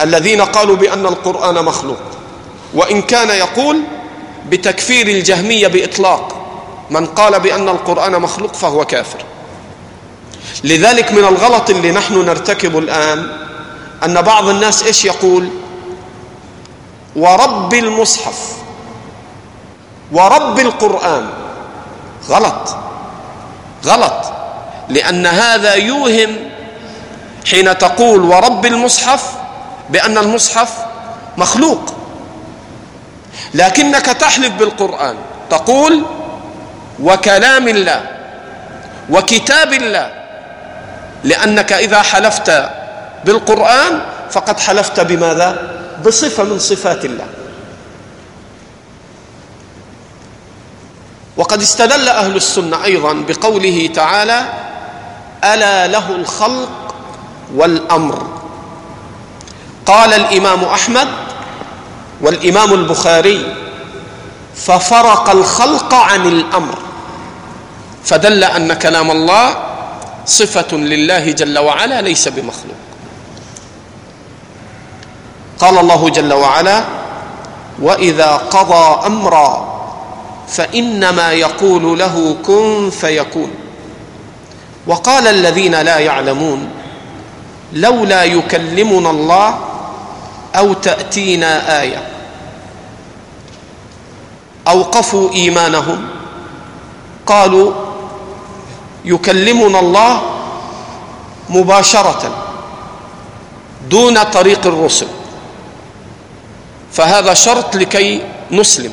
الذين قالوا بأن القرآن مخلوق. وإن كان يقول بتكفير الجهمية بإطلاق من قال بأن القرآن مخلوق فهو كافر. لذلك من الغلط اللي نحن نرتكبه الآن أن بعض الناس إيش يقول؟ ورب المصحف ورب القرآن. غلط غلط. لأن هذا يوهم حين تقول ورب المصحف بأن المصحف مخلوق. لكنك تحلف بالقرآن تقول وكلام الله وكتاب الله لأنك إذا حلفت بالقرآن فقد حلفت بماذا؟ بصفة من صفات الله. وقد استدل أهل السنة أيضا بقوله تعالى ألا له الخلق والأمر. قال الإمام أحمد والإمام البخاري ففرق الخلق عن الأمر فدل أن كلام الله صفة لله جل وعلا ليس بمخلوق. قال الله جل وعلا وإذا قضى أمرا فإنما يقول له كن فيكون وقال الذين لا يعلمون لولا يكلمنا الله أو تأتينا آية. أوقفوا إيمانهم. قالوا يكلمنا الله مباشرة دون طريق الرسل. فهذا شرط لكي نسلم.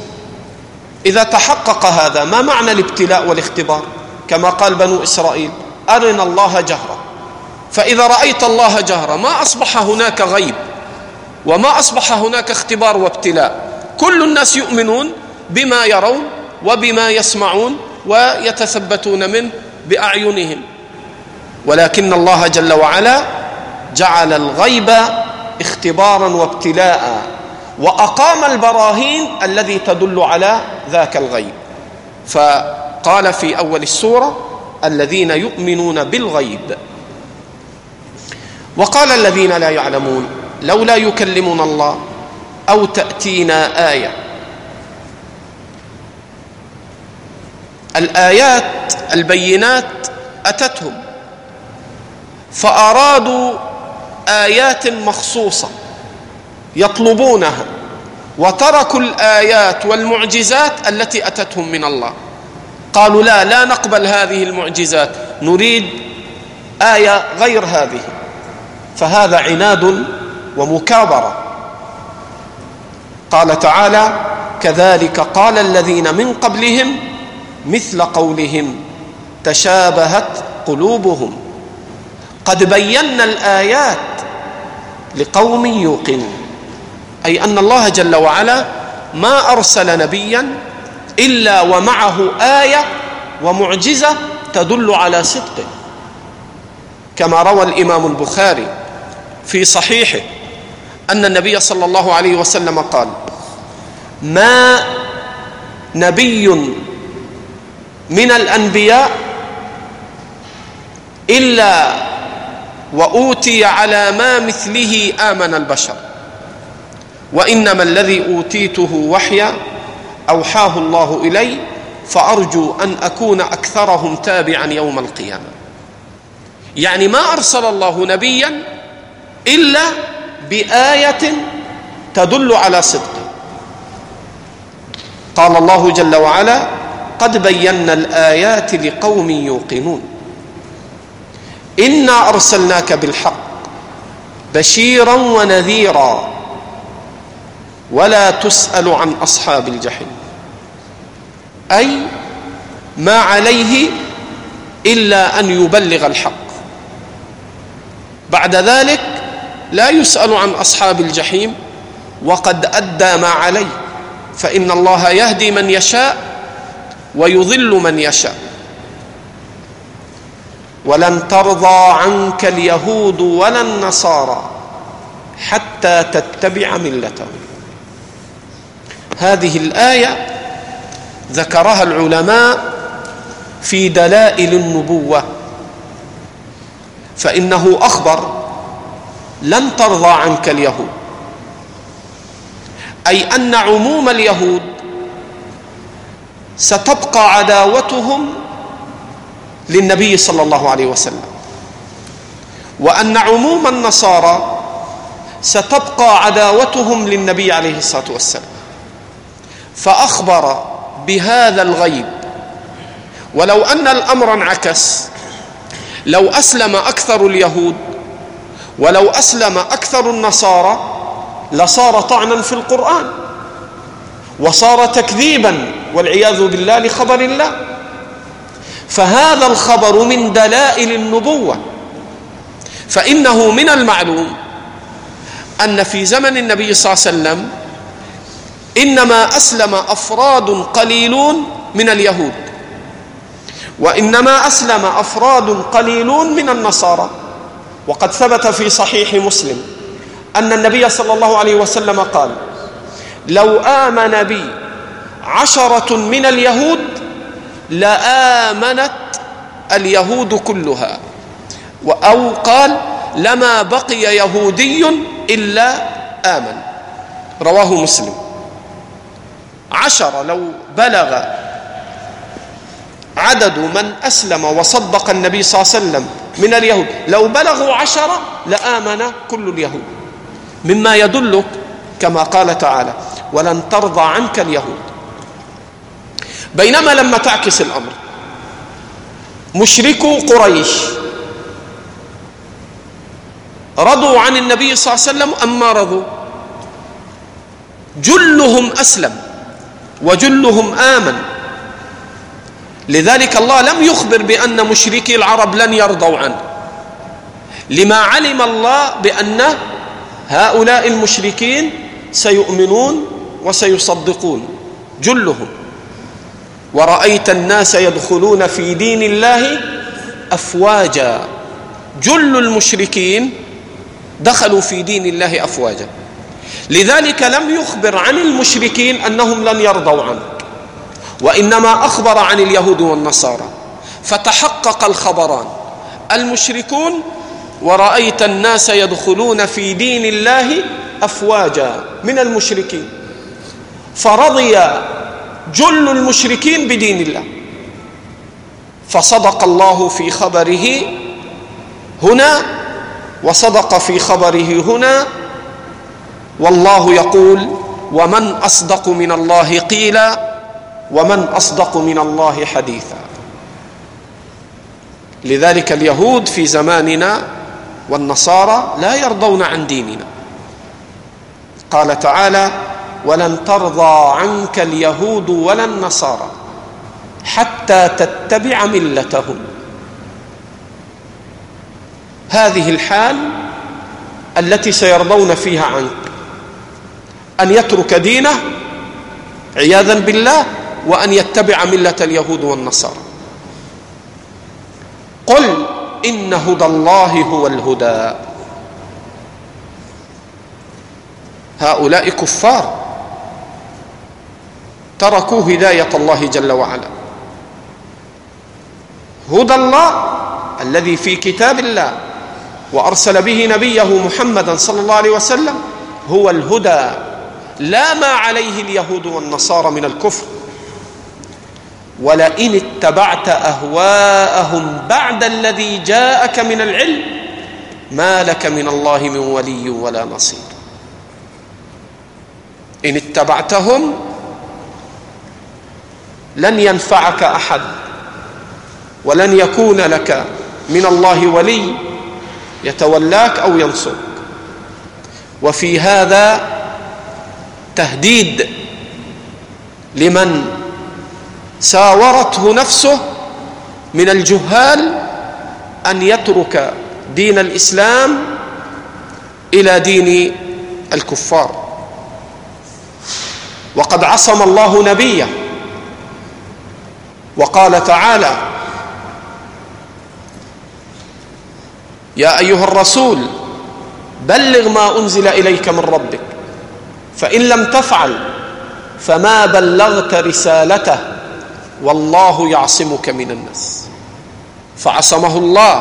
إذا تحقق هذا ما معنى الابتلاء والاختبار؟ كما قال بنو إسرائيل أرنا الله جهرا. فإذا رأيت الله جهرا ما أصبح هناك غيب. وما أصبح هناك اختبار وابتلاء. كل الناس يؤمنون بما يرون وبما يسمعون ويتثبتون منه بأعينهم. ولكن الله جل وعلا جعل الغيب اختبارا وابتلاء وأقام البراهين الذي تدل على ذاك الغيب. فقال في أول السورة الذين يؤمنون بالغيب. وقال الذين لا يعلمون لولا يكلمنا الله أو تأتينا آية. الآيات البينات أتتهم. فأرادوا آيات مخصوصة يطلبونها وتركوا الآيات والمعجزات التي أتتهم من الله. قالوا لا لا نقبل هذه المعجزات نريد آية غير هذه. فهذا عناد ومكابرة. قال تعالى كذلك قال الذين من قبلهم مثل قولهم تشابهت قلوبهم. قد بينا الآيات لقوم يوقنون. أي أن الله جل وعلا ما أرسل نبيا إلا ومعه آية ومعجزة تدل على صدقه كما روى الإمام البخاري في صحيحه أن النبي صلى الله عليه وسلم قال ما نبي من الأنبياء إلا وأوتي على ما مثله آمن البشر وإنما الذي أوتيته وحيا أوحاه الله إلي فأرجو أن أكون أكثرهم تابعا يوم القيامة. يعني ما أرسل الله نبيا إلا بآية تدل على صدقه قال الله جل وعلا قد بينا الآيات لقوم يوقنون إنا أرسلناك بالحق بشيرا ونذيرا ولا تسأل عن أصحاب الجحيم أي ما عليه إلا أن يبلغ الحق. بعد ذلك لا يسأل عن أصحاب الجحيم وقد أدى ما عليه فإن الله يهدي من يشاء ويضل من يشاء. ولن ترضى عنك اليهود ولا النصارى حتى تتبع ملتهم. هذه الآية ذكرها العلماء في دلائل النبوة فإنه أخبر لن ترضى عنك اليهود. أي أن عموم اليهود ستبقى عداوتهم للنبي صلى الله عليه وسلم. وأن عموم النصارى ستبقى عداوتهم للنبي عليه الصلاة والسلام. فأخبر بهذا الغيب. ولو أن الأمر انعكس لو أسلم أكثر اليهود ولو أسلم أكثر النصارى لصار طعنا في القرآن وصار تكذيبا والعياذ بالله لخبر الله. فهذا الخبر من دلائل النبوة. فإنه من المعلوم أن في زمن النبي صلى الله عليه وسلم إنما أسلم أفراد قليلون من اليهود وإنما أسلم أفراد قليلون من النصارى. وقد ثبت في صحيح مسلم أن النبي صلى الله عليه وسلم قال لو آمن بي عشرة من اليهود لآمنت اليهود كلها أو قال لما بقي يهودي إلا آمن رواه مسلم. عشرة لو بلغ عدد من أسلم وصدق النبي صلى الله عليه وسلم من اليهود. لو بلغوا عشرة لآمن كل اليهود. مما يدلك كما قال تعالى ولن ترضى عنك اليهود بينما لما تعكس الأمر مشركو قريش رضوا عن النبي صلى الله عليه وسلم أم ما رضوا. جلهم أسلم وجلهم آمن. لذلك الله لم يخبر بأن مشركي العرب لن يرضوا عنه. لما علم الله بأن هؤلاء المشركين سيؤمنون وسيصدقون. جلهم. ورأيت الناس يدخلون في دين الله أفواجا. جل المشركين دخلوا في دين الله أفواجا. لذلك لم يخبر عن المشركين أنهم لن يرضوا عنه. وإنما أخبر عن اليهود والنصارى. فتحقق الخبران. المشركون ورأيت الناس يدخلون في دين الله أفواجا من المشركين. فرضي جل المشركين بدين الله. فصدق الله في خبره هنا وصدق في خبره هنا. والله يقول ومن أصدق من الله قيلا ومن أصدق من الله حديثا. لذلك اليهود في زماننا والنصارى لا يرضون عن ديننا. قال تعالى ولن ترضى عنك اليهود ولا النصارى حتى تتبع ملتهم. هذه الحال التي سيرضون فيها عنك. أن يترك دينه عياذا بالله وأن يتبع ملة اليهود والنصارى. قل إن هدى الله هو الهدى. هؤلاء كفار. تركوا هداية الله جل وعلا. هدى الله الذي في كتاب الله وأرسل به نبيه محمدا صلى الله عليه وسلم هو الهدى. لا ما عليه اليهود والنصارى من الكفر. ولئن اتبعت أهواءهم بعد الذي جاءك من العلم ما لك من الله من ولي ولا نصير. إن اتبعتهم لن ينفعك أحد ولن يكون لك من الله ولي يتولاك أو ينصرك. وفي هذا تهديد لمن ساورته نفسه من الجهال أن يترك دين الإسلام إلى دين الكفار. وقد عصم الله نبيه وقال تعالى يا أيها الرسول بلغ ما أنزل إليك من ربك فإن لم تفعل فما بلغت رسالته والله يعصمك من الناس. فعصمه الله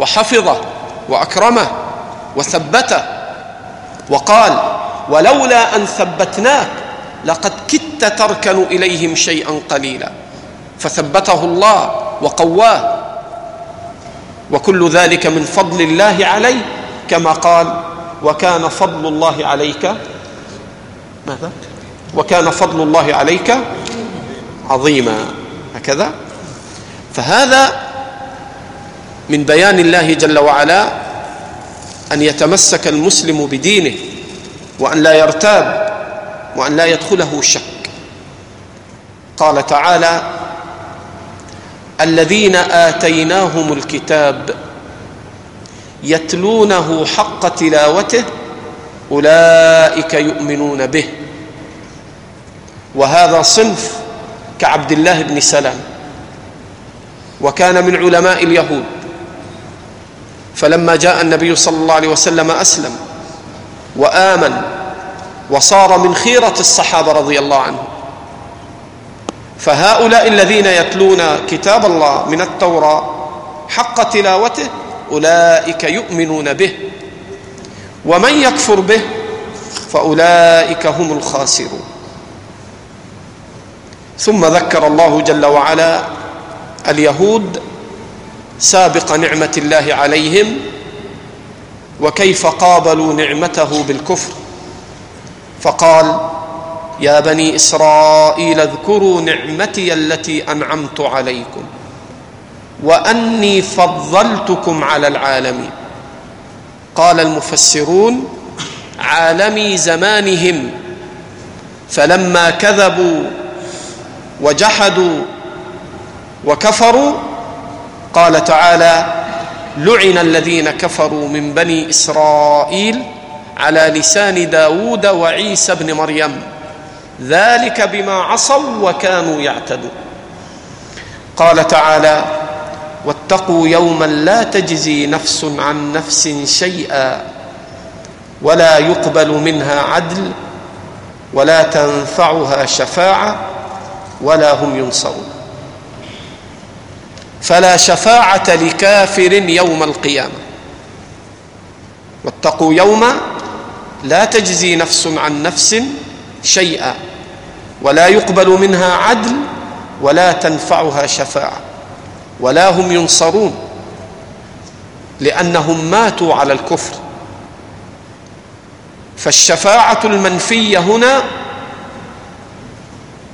وحفظه وأكرمه وثبته وقال ولولا أن ثبتناك لقد كدت تركن إليهم شيئا قليلا فثبته الله وقواه. وكل ذلك من فضل الله عليه كما قال وكان فضل الله عليك ماذا؟ وكان فضل الله عليك عظيما هكذا. فهذا من بيان الله جل وعلا أن يتمسك المسلم بدينه وأن لا يرتاب وأن لا يدخله شك. قال تعالى الذين آتيناهم الكتاب يتلونه حق تلاوته أولئك يؤمنون به. وهذا صنف كعبد الله بن سلام وكان من علماء اليهود. فلما جاء النبي صلى الله عليه وسلم أسلم وآمن وصار من خيرة الصحابة رضي الله عنهم. فهؤلاء الذين يتلون كتاب الله من التوراة حق تلاوته أولئك يؤمنون به ومن يكفر به فأولئك هم الخاسرون. ثم ذكر الله جل وعلا اليهود سابق نعمة الله عليهم وكيف قابلوا نعمته بالكفر. فقال يا بني إسرائيل اذكروا نعمتي التي أنعمت عليكم وأني فضلتكم على العالمين. قال المفسرون عالمي زمانهم فلما كذبوا وجحدوا وكفروا قال تعالى لعن الذين كفروا من بني إسرائيل على لسان داود وعيسى بن مريم ذلك بما عصوا وكانوا يعتدون. قال تعالى واتقوا يوما لا تجزي نفس عن نفس شيئا ولا يقبل منها عدل ولا تنفعها شفاعة ولا هم ينصرون. فلا شفاعة لكافر يوم القيامة. واتقوا يوما لا تجزي نفس عن نفس شيئا ولا يقبل منها عدل ولا تنفعها شفاعة ولا هم ينصرون لأنهم ماتوا على الكفر. فالشفاعة المنفية هنا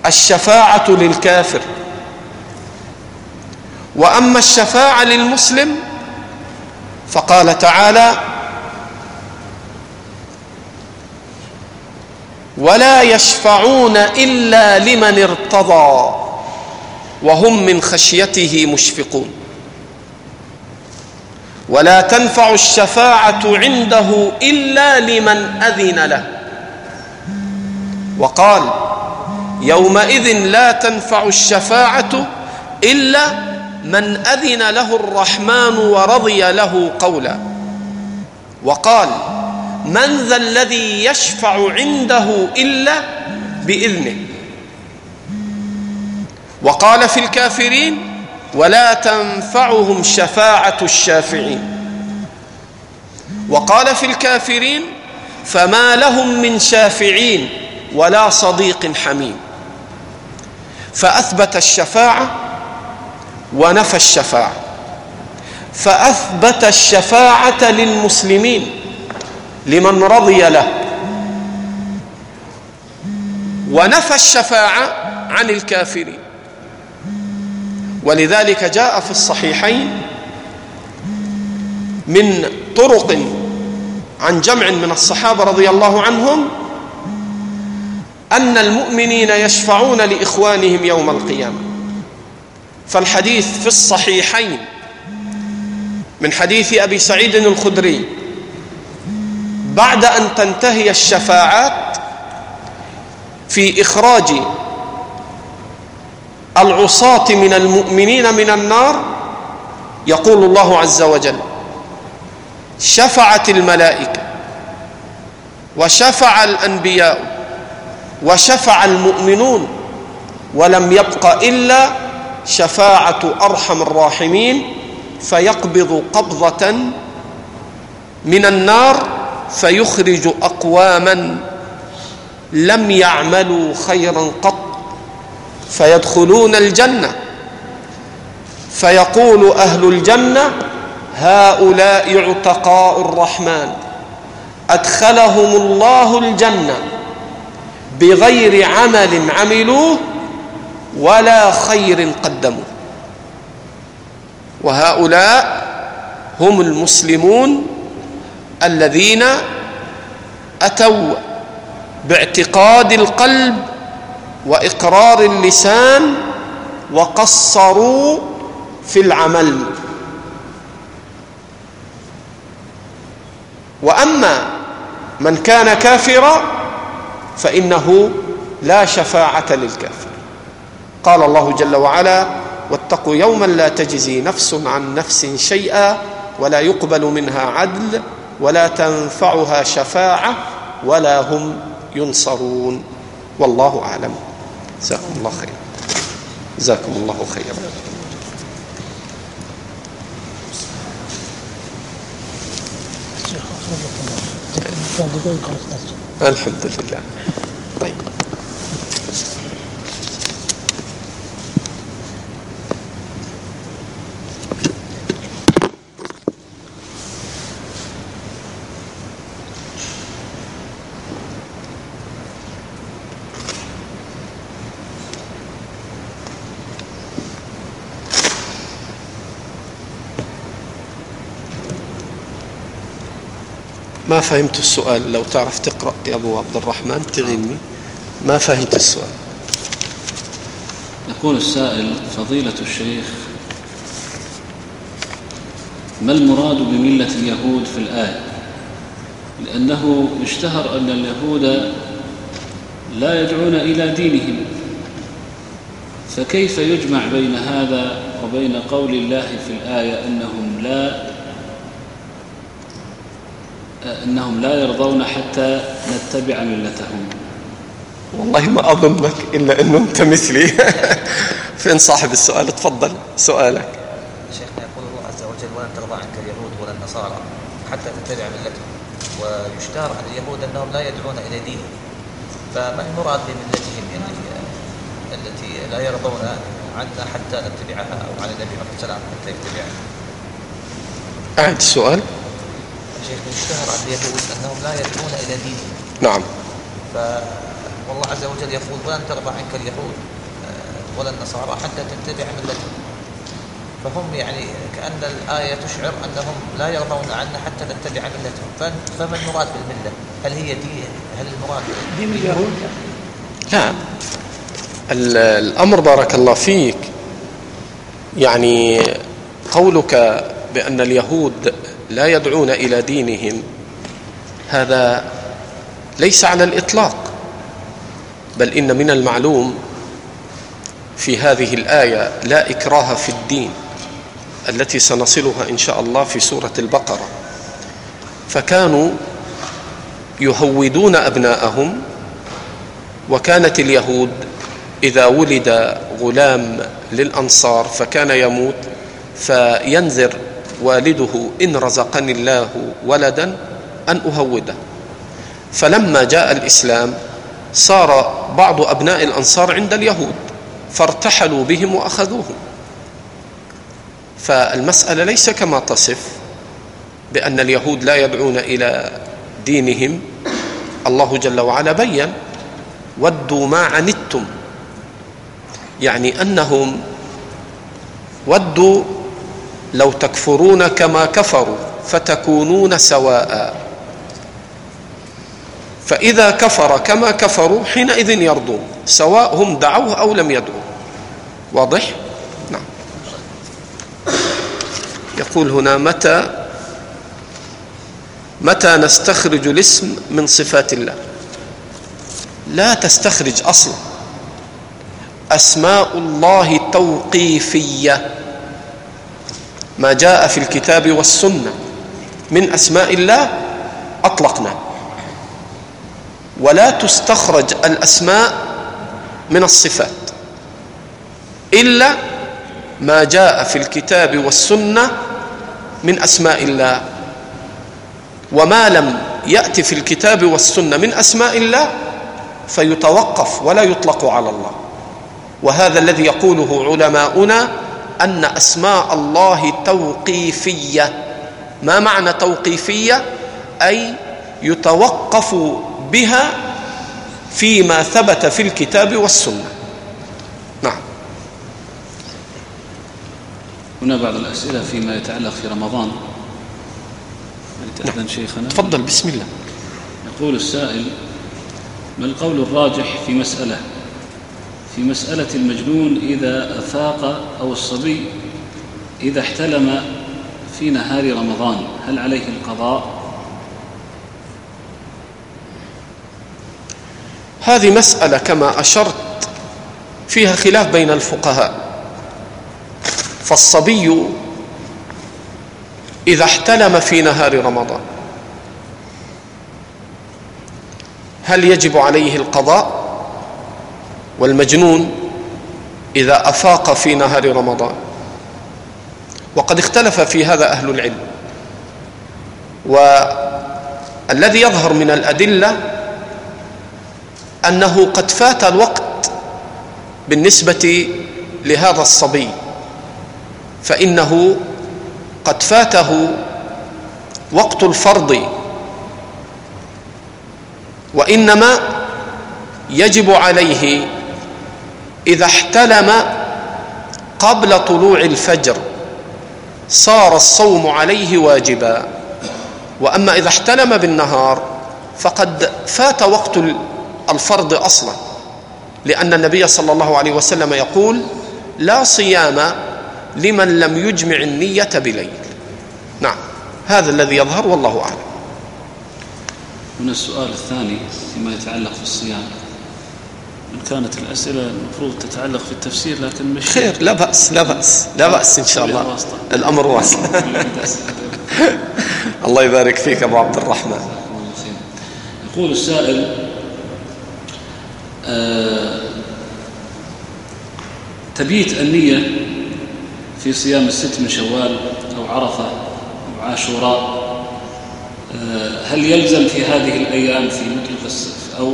الشفاعة للكافر. وأما الشفاعة للمسلم فقال تعالى ولا يشفعون إلا لمن ارتضى وهم من خشيته مشفقون. ولا تنفع الشفاعة عنده إلا لمن أذن له. وقال يومئذ لا تنفع الشفاعة إلا من أذن له الرحمن ورضي له قولا. وقال من ذا الذي يشفع عنده إلا بإذنه؟ وقال في الكافرين ولا تنفعهم شفاعة الشافعين. وقال في الكافرين فما لهم من شافعين ولا صديق حميم. فأثبت الشفاعة ونفى الشفاعة. فأثبت الشفاعة للمسلمين لمن رضي له. ونفى الشفاعة عن الكافرين. ولذلك جاء في الصحيحين من طرق عن جمع من الصحابة رضي الله عنهم أن المؤمنين يشفعون لإخوانهم يوم القيامة. فالحديث في الصحيحين من حديث أبي سعيد الخدري بعد أن تنتهي الشفاعات في إخراج العصاة من المؤمنين من النار يقول الله عز وجل شفعت الملائكة وشفع الأنبياء وشفع المؤمنون ولم يبق إلا شفاعة أرحم الراحمين فيقبض قبضة من النار فيخرج أقواما لم يعملوا خيرا قط فيدخلون الجنة. فيقول أهل الجنة هؤلاء عتقاء الرحمن أدخلهم الله الجنة. بغير عمل عملوه ولا خير قدموا. وهؤلاء هم المسلمون الذين أتوا باعتقاد القلب وإقرار اللسان وقصروا في العمل. وأما من كان كافرا فإنه لا شفاعة للكافر. قال الله جل وعلا واتقوا يوما لا تجزي نفس عن نفس شيئا ولا يقبل منها عدل ولا تنفعها شفاعة ولا هم ينصرون. والله أعلم. جزاكم الله خير جزاكم الله خيرا. الحمد لله. طيب. ما فهمت السؤال؟ لو تعرف تقرأ يا أبو عبد الرحمن تغني. ما فهمت السؤال؟ يقول السائل فضيلة الشيخ ما المراد بملة اليهود في الآية؟ لأنه اشتهر أن اليهود لا يدعون إلى دينهم. فكيف يجمع بين هذا وبين قول الله في الآية أنهم لا أنهم لا يرضون حتى نتبع ملتهم. والله ما أظنك إلا أنه أنت مثلي *laughs* فين صاحب السؤال تفضل سؤالك. شيخنا يقول الله عز وجل ولن ترضى عنك اليهود ولا النصارى حتى تتبع ملتهم. ويشتهر عن اليهود أنهم لا يدعون إلى دينهم. فما المراد بملتهم يعني التي لا يرضون عنا حتى نتبعها أو عن النبي عليه السلام حتى يتبعها؟ أعد السؤال شيخ يشتهر عن اليهود أنهم لا يدعون إلى دينهم نعم. ف والله عز وجل يقول ولن ترضى عنك اليهود آه، ولا النصارى حتى تتبع ملتهم. فهم يعني كأن الآية تشعر أنهم لا يرضون عنا حتى نتبع ملتهم. فما المراد بالملة؟ هل هي دي هل المراد دين اليهود؟ لا. الأمر بارك الله فيك. يعني قولك بأن اليهود لا يدعون إلى دينهم. هذا ليس على الإطلاق بل إن من المعلوم في هذه الآية لا إكراه في الدين التي سنصلها إن شاء الله في سورة البقرة. فكانوا يهودون أبناءهم وكانت اليهود إذا ولد غلام للأنصار فكان يموت فينذر والده إن رزقني الله ولدا أن أهوده. فلما جاء الإسلام صار بعض أبناء الأنصار عند اليهود فارتحلوا بهم وأخذوهم. فالمسألة ليس كما تصف بأن اليهود لا يدعون إلى دينهم. الله جل وعلا بين ودوا ما عنتم. يعني أنهم ودوا لو تكفرون كما كفروا فتكونون سواء. فإذا كفر كما كفروا حينئذ يرضون سواء هم دعوه أو لم يدعوا. واضح؟ نعم. يقول هنا متى متى نستخرج الاسم من صفات الله؟ لا تستخرج أصلا. أسماء الله توقيفية. ما جاء في الكتاب والسنة من أسماء الله أطلقنا. ولا تستخرج الأسماء من الصفات إلا ما جاء في الكتاب والسنة من أسماء الله. وما لم يأتي في الكتاب والسنة من أسماء الله فيتوقف ولا يطلق على الله. وهذا الذي يقوله علماؤنا أن أسماء الله توقيفية. ما معنى توقيفية؟ أي يتوقف بها فيما ثبت في الكتاب والسنة. نعم. هنا بعض الأسئلة فيما يتعلق في رمضان. نعم. شيخنا؟ تفضل بسم الله. يقول السائل ما القول الراجح في مسألة؟ في مسألة المجنون إذا أفاق أو الصبي إذا احتلم في نهار رمضان. هل عليه القضاء؟ هذه مسألة كما أشرت فيها خلاف بين الفقهاء. فالصبي إذا احتلم في نهار رمضان هل يجب عليه القضاء؟ والمجنون إذا أفاق في نهار رمضان. وقد اختلف في هذا أهل العلم. والذي يظهر من الأدلة أنه قد فات الوقت بالنسبة لهذا الصبي فإنه قد فاته وقت الفرض. وإنما يجب عليه إذا احتلم قبل طلوع الفجر صار الصوم عليه واجبا. وأما إذا احتلم بالنهار فقد فات وقت الفرض أصلا. لأن النبي صلى الله عليه وسلم يقول لا صيام لمن لم يجمع النية بليل. نعم هذا الذي يظهر والله أعلم. من السؤال الثاني فيما يتعلق في إن كانت الأسئلة المفروض تتعلق في التفسير لكن مش خير لا بأس لا بأس لا بأس إن شاء الله. الأمر واسع. *laughs* الله يبارك فيك أبو عبد الرحمن. يقول السائل آه تبيت النية في صيام الست من شوال أو عرفة أو عاشوراء آه هل يلزم في هذه الأيام في مطلق الصف أو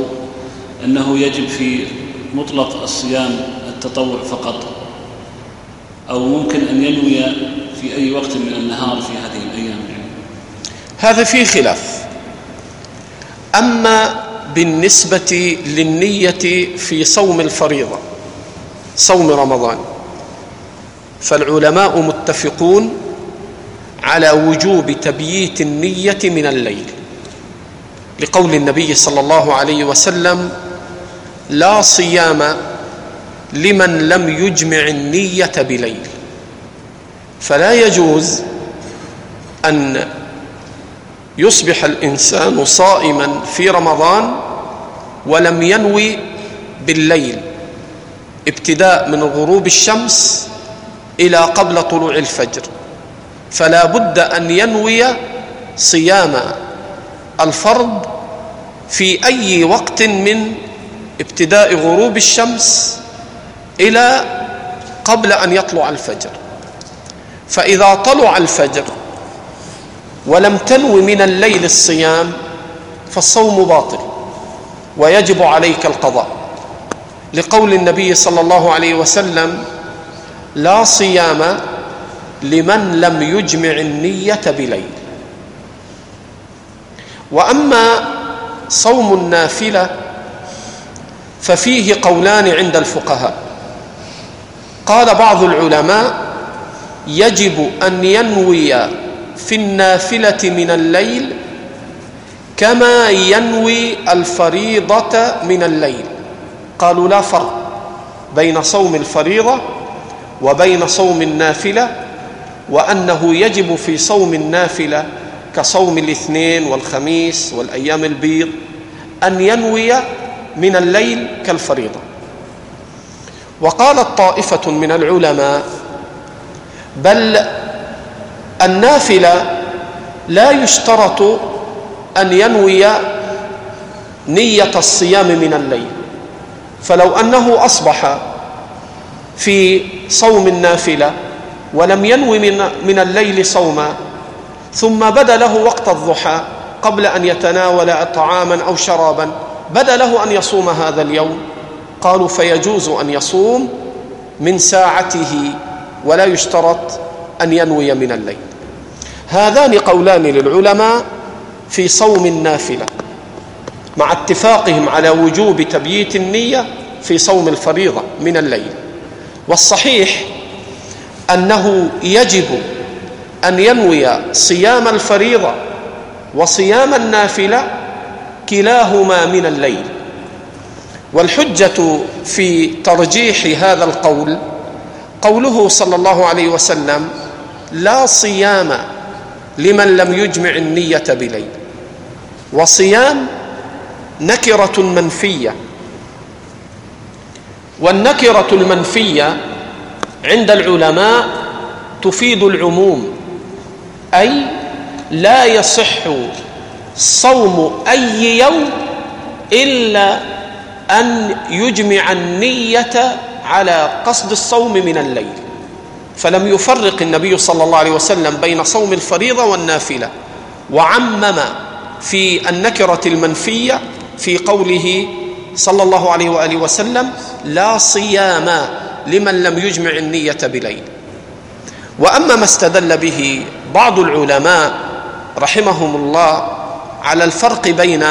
أنه يجب في مطلق الصيام التطوع فقط أو ممكن أن ينوي في أي وقت من النهار في هذه الأيام. يعني هذا فيه خلاف. أما بالنسبة للنية في صوم الفريضة صوم رمضان فالعلماء متفقون على وجوب تبييت النية من الليل لقول النبي صلى الله عليه وسلم لا صيام لمن لم يجمع النية بليل. فلا يجوز أن يصبح الإنسان صائما في رمضان ولم ينوي بالليل ابتداء من غروب الشمس إلى قبل طلوع الفجر. فلا بد أن ينوي صيام الفرض في أي وقت من ابتداء غروب الشمس إلى قبل أن يطلع الفجر. فإذا طلع الفجر ولم تنو من الليل الصيام فالصوم باطل ويجب عليك القضاء. لقول النبي صلى الله عليه وسلم لا صيام لمن لم يجمع النية بليل. وأما صوم النافلة ففيه قولان عند الفقهاء. قال بعض العلماء يجب أن ينوي في النافلة من الليل كما ينوي الفريضة من الليل. قالوا لا فرق بين صوم الفريضة وبين صوم النافلة وأنه يجب في صوم النافلة كصوم الاثنين والخميس والأيام البيض أن ينوي من الليل كالفريضة. وقالت طائفة من العلماء بل النافلة لا يشترط أن ينوي نية الصيام من الليل. فلو أنه أصبح في صوم النافلة ولم ينوي من, من الليل صوما ثم بدا له وقت الضحى قبل أن يتناول طعاما أو شرابا بدا له أن يصوم هذا اليوم؟ قالوا فيجوز أن يصوم من ساعته ولا يشترط أن ينوي من الليل. هذان قولان للعلماء في صوم النافلة مع اتفاقهم على وجوب تبييت النية في صوم الفريضة من الليل. والصحيح أنه يجب أن ينوي صيام الفريضة وصيام النافلة كلاهما من الليل. والحجة في ترجيح هذا القول قوله صلى الله عليه وسلم لا صيام لمن لم يجمع النية بليل. وصيام نكرة منفية. والنكرة المنفية عند العلماء تفيد العموم أي لا يصح صوم أي يوم إلا أن يجمع النية على قصد الصوم من الليل. فلم يفرق النبي صلى الله عليه وسلم بين صوم الفريضة والنافلة وعمم في النكرة المنفية في قوله صلى الله عليه وآله وسلم لا صيام لمن لم يجمع النية بليل. وأما ما استدل به بعض العلماء رحمهم الله على الفرق بين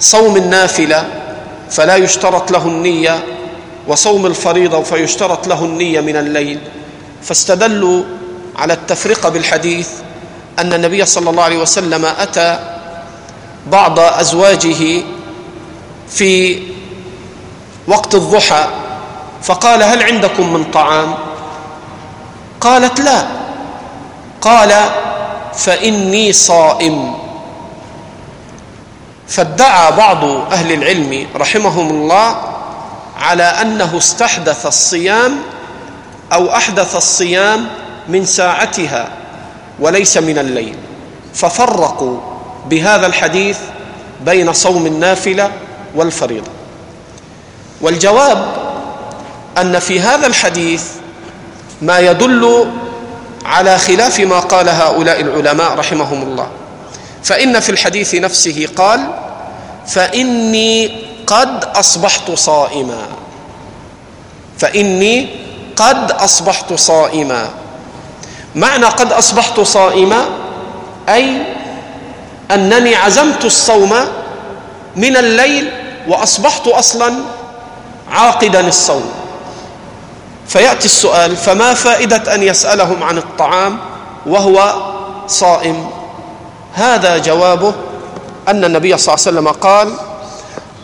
صوم النافلة فلا يشترط له النية وصوم الفريضة فيشترط له النية من الليل. فاستدلوا على التفرقة بالحديث أن النبي صلى الله عليه وسلم أتى بعض أزواجه في وقت الضحى فقال هل عندكم من طعام؟ قالت لا. قال فإني صائم. فادعى بعض أهل العلم رحمهم الله على أنه استحدث الصيام أو أحدث الصيام من ساعتها وليس من الليل. ففرقوا بهذا الحديث بين صوم النافلة والفريضة. والجواب أن في هذا الحديث ما يدل على خلاف ما قال هؤلاء العلماء رحمهم الله. فإن في الحديث نفسه قال فإني قد أصبحت صائما. فإني قد أصبحت صائما. معنى قد أصبحت صائما أي أنني عزمت الصوم من الليل وأصبحت أصلا عاقدا الصوم. فيأتي السؤال فما فائدة أن يسألهم عن الطعام وهو صائم؟ هذا جوابه أن النبي صلى الله عليه وسلم قال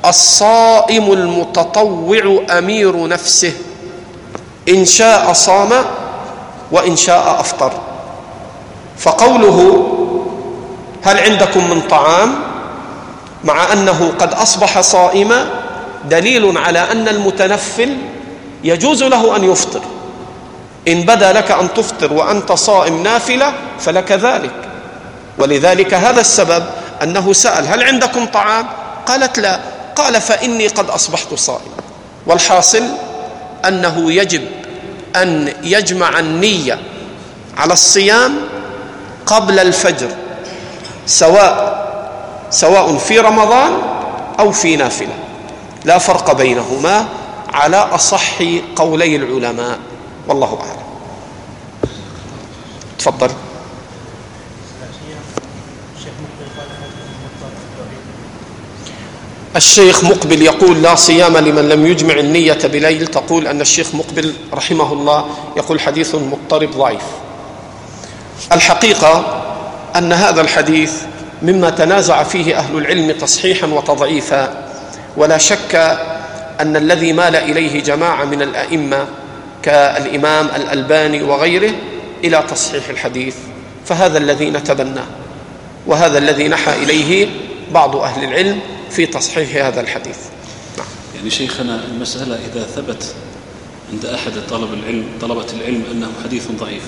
الصائم المتطوع أمير نفسه إن شاء صام وإن شاء أفطر. فقوله هل عندكم من طعام؟ مع أنه قد أصبح صائما دليل على أن المتنفل يجوز له أن يفطر. إن بدا لك أن تفطر وأنت صائم نافلة فلك ذلك. ولذلك هذا السبب أنه سأل هل عندكم طعام؟ قالت لا. قال فإني قد أصبحت صائما. والحاصل أنه يجب أن يجمع النية على الصيام قبل الفجر سواء سواء في رمضان أو في نافلة. لا فرق بينهما على أصح قولي العلماء. والله أعلم. تفضل. الشيخ مقبل يقول لا صيام لمن لم يجمع النية بليل. تقول أن الشيخ مقبل رحمه الله يقول حديث مضطرب ضعيف. الحقيقة أن هذا الحديث مما تنازع فيه أهل العلم تصحيحا وتضعيفا. ولا شك أن الذي مال إليه جماعة من الأئمة كالإمام الألباني وغيره إلى تصحيح الحديث. فهذا الذي نتبناه وهذا الذي نحى إليه بعض أهل العلم في تصحيح هذا الحديث. نعم. يعني شيخنا المسألة إذا ثبت عند أحد طلب العلم طلبة العلم أنه حديث ضعيف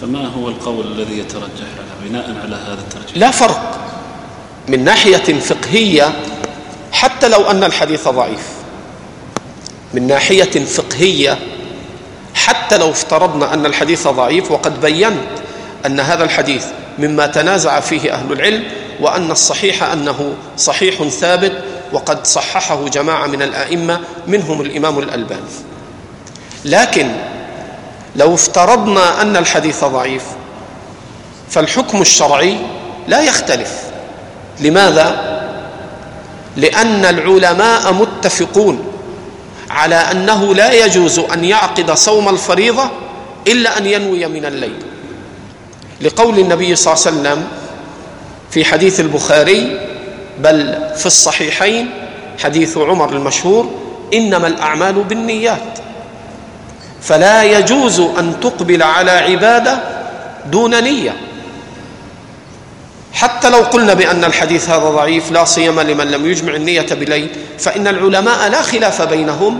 فما هو القول الذي يترجح بناء على هذا الترجيح؟ لا فرق من ناحية فقهية حتى لو أن الحديث ضعيف. من ناحية فقهية حتى لو افترضنا أن الحديث ضعيف وقد بينت أن هذا الحديث مما تنازع فيه أهل العلم وأن الصحيح أنه صحيح ثابت وقد صححه جماعة من الآئمة منهم الإمام الألباني. لكن لو افترضنا أن الحديث ضعيف فالحكم الشرعي لا يختلف. لماذا؟ لأن العلماء متفقون على أنه لا يجوز أن يعقد صوم الفريضة إلا أن ينوي من الليل. لقول النبي صلى الله عليه وسلم في حديث البخاري بل في الصحيحين حديث عمر المشهور إنما الأعمال بالنيات. فلا يجوز أن تقبل على عبادة دون نية. حتى لو قلنا بأن الحديث هذا ضعيف لا سيما لمن لم يجمع النية بليل فإن العلماء لا خلاف بينهم.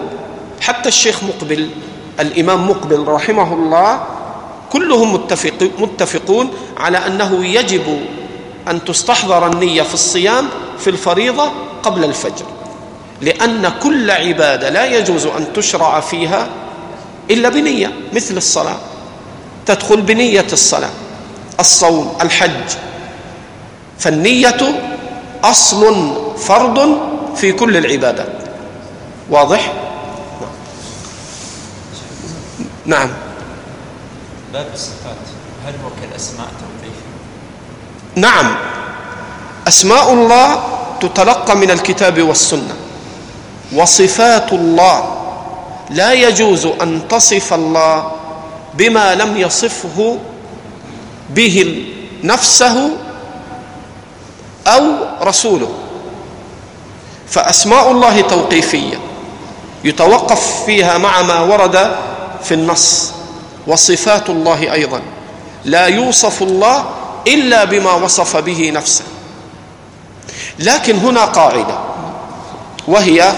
حتى الشيخ مقبل الإمام مقبل رحمه الله كلهم متفق متفقون على أنه يجب أن تستحضر النية في الصيام في الفريضة قبل الفجر. لأن كل عبادة لا يجوز أن تشرع فيها إلا بنية مثل الصلاة. تدخل بنية الصلاة الصوم الحج. فالنية أصل فرض في كل العبادات. واضح؟ نعم. باب الصفات. هل هو كالأسماء؟ نعم. أسماء الله تتلقى من الكتاب والسنة. وصفات الله. لا يجوز أن تصف الله بما لم يصفه به نفسه أو رسوله. فأسماء الله توقيفية. يتوقف فيها مع ما ورد في النص. وصفات الله أيضا. لا يوصف الله إلا بما وصف به نفسه. لكن هنا قاعدة وهي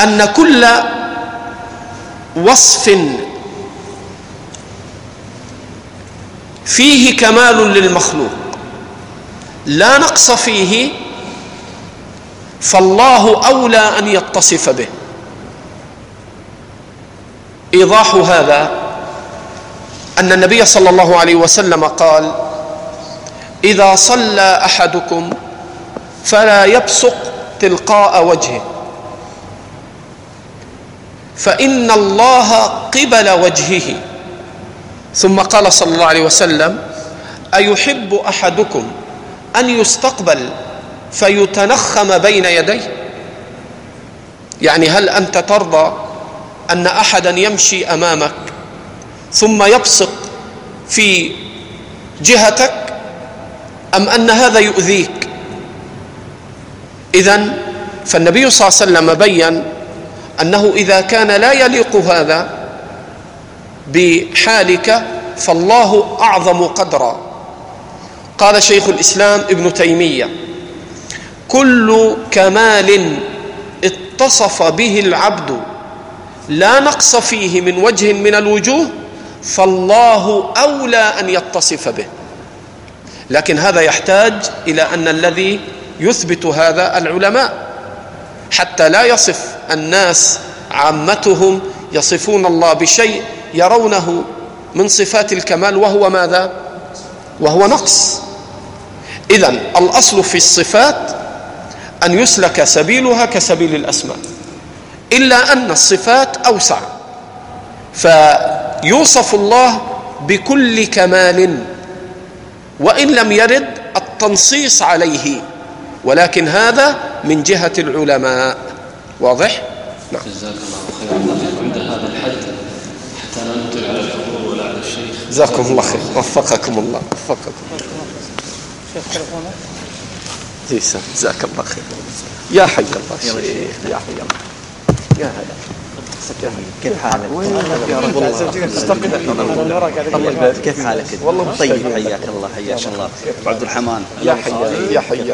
أن كل وصف فيه كمال للمخلوق لا نقص فيه فالله أولى أن يتصف به. إيضاح هذا أن النبي صلى الله عليه وسلم قال إذا صلى أحدكم فلا يبصق تلقاء وجهه فإن الله قبل وجهه. ثم قال صلى الله عليه وسلم أيحب أحدكم أن يستقبل فيتنخم بين يديه؟ يعني هل أنت ترضى أن أحدا يمشي أمامك ثم يبصق في جهتك أم أن هذا يؤذيك؟ اذا فالنبي صلى الله عليه وسلم بين أنه إذا كان لا يليق هذا بحالك فالله أعظم قدرا. قال شيخ الإسلام ابن تيمية كل كمال اتصف به العبد لا نقص فيه من وجه من الوجوه فالله أولى أن يتصف به. لكن هذا يحتاج إلى أن الذي يثبت هذا العلماء. حتى لا يصف الناس عامتهم يصفون الله بشيء يرونه من صفات الكمال وهو ماذا؟ وهو نقص. اذا الأصل في الصفات أن يسلك سبيلها كسبيل الأسماء. إلا أن الصفات أوسع. فيوصف الله بكل كمال وإن لم يرد التنصيص عليه ولكن هذا من جهة العلماء. واضح؟ نعم. جزاك الله خيرا عند هذا الحد حتى لا نطل على الحضور ولا على الشيخ. جزاكم الله خير. وفقكم الله. وفقكم. شيخ جزاك الله خير. يا حي الله. شيخ يا حي الله. يا هلا كيف حالك؟ يا رب الله. كيف حالك؟ والله طيب حياك الله حياك الله. عبد الرحمن يا حي يا حي.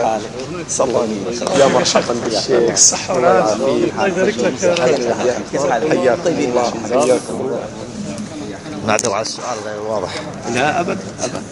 صلى يا مرحبا بالشيخ يعطيك الصحة والعافية الله. يبارك لك كيف حالك؟ حياكم الله. حياكم الله. نعذر على السؤال. غير واضح لا ابدا ابدا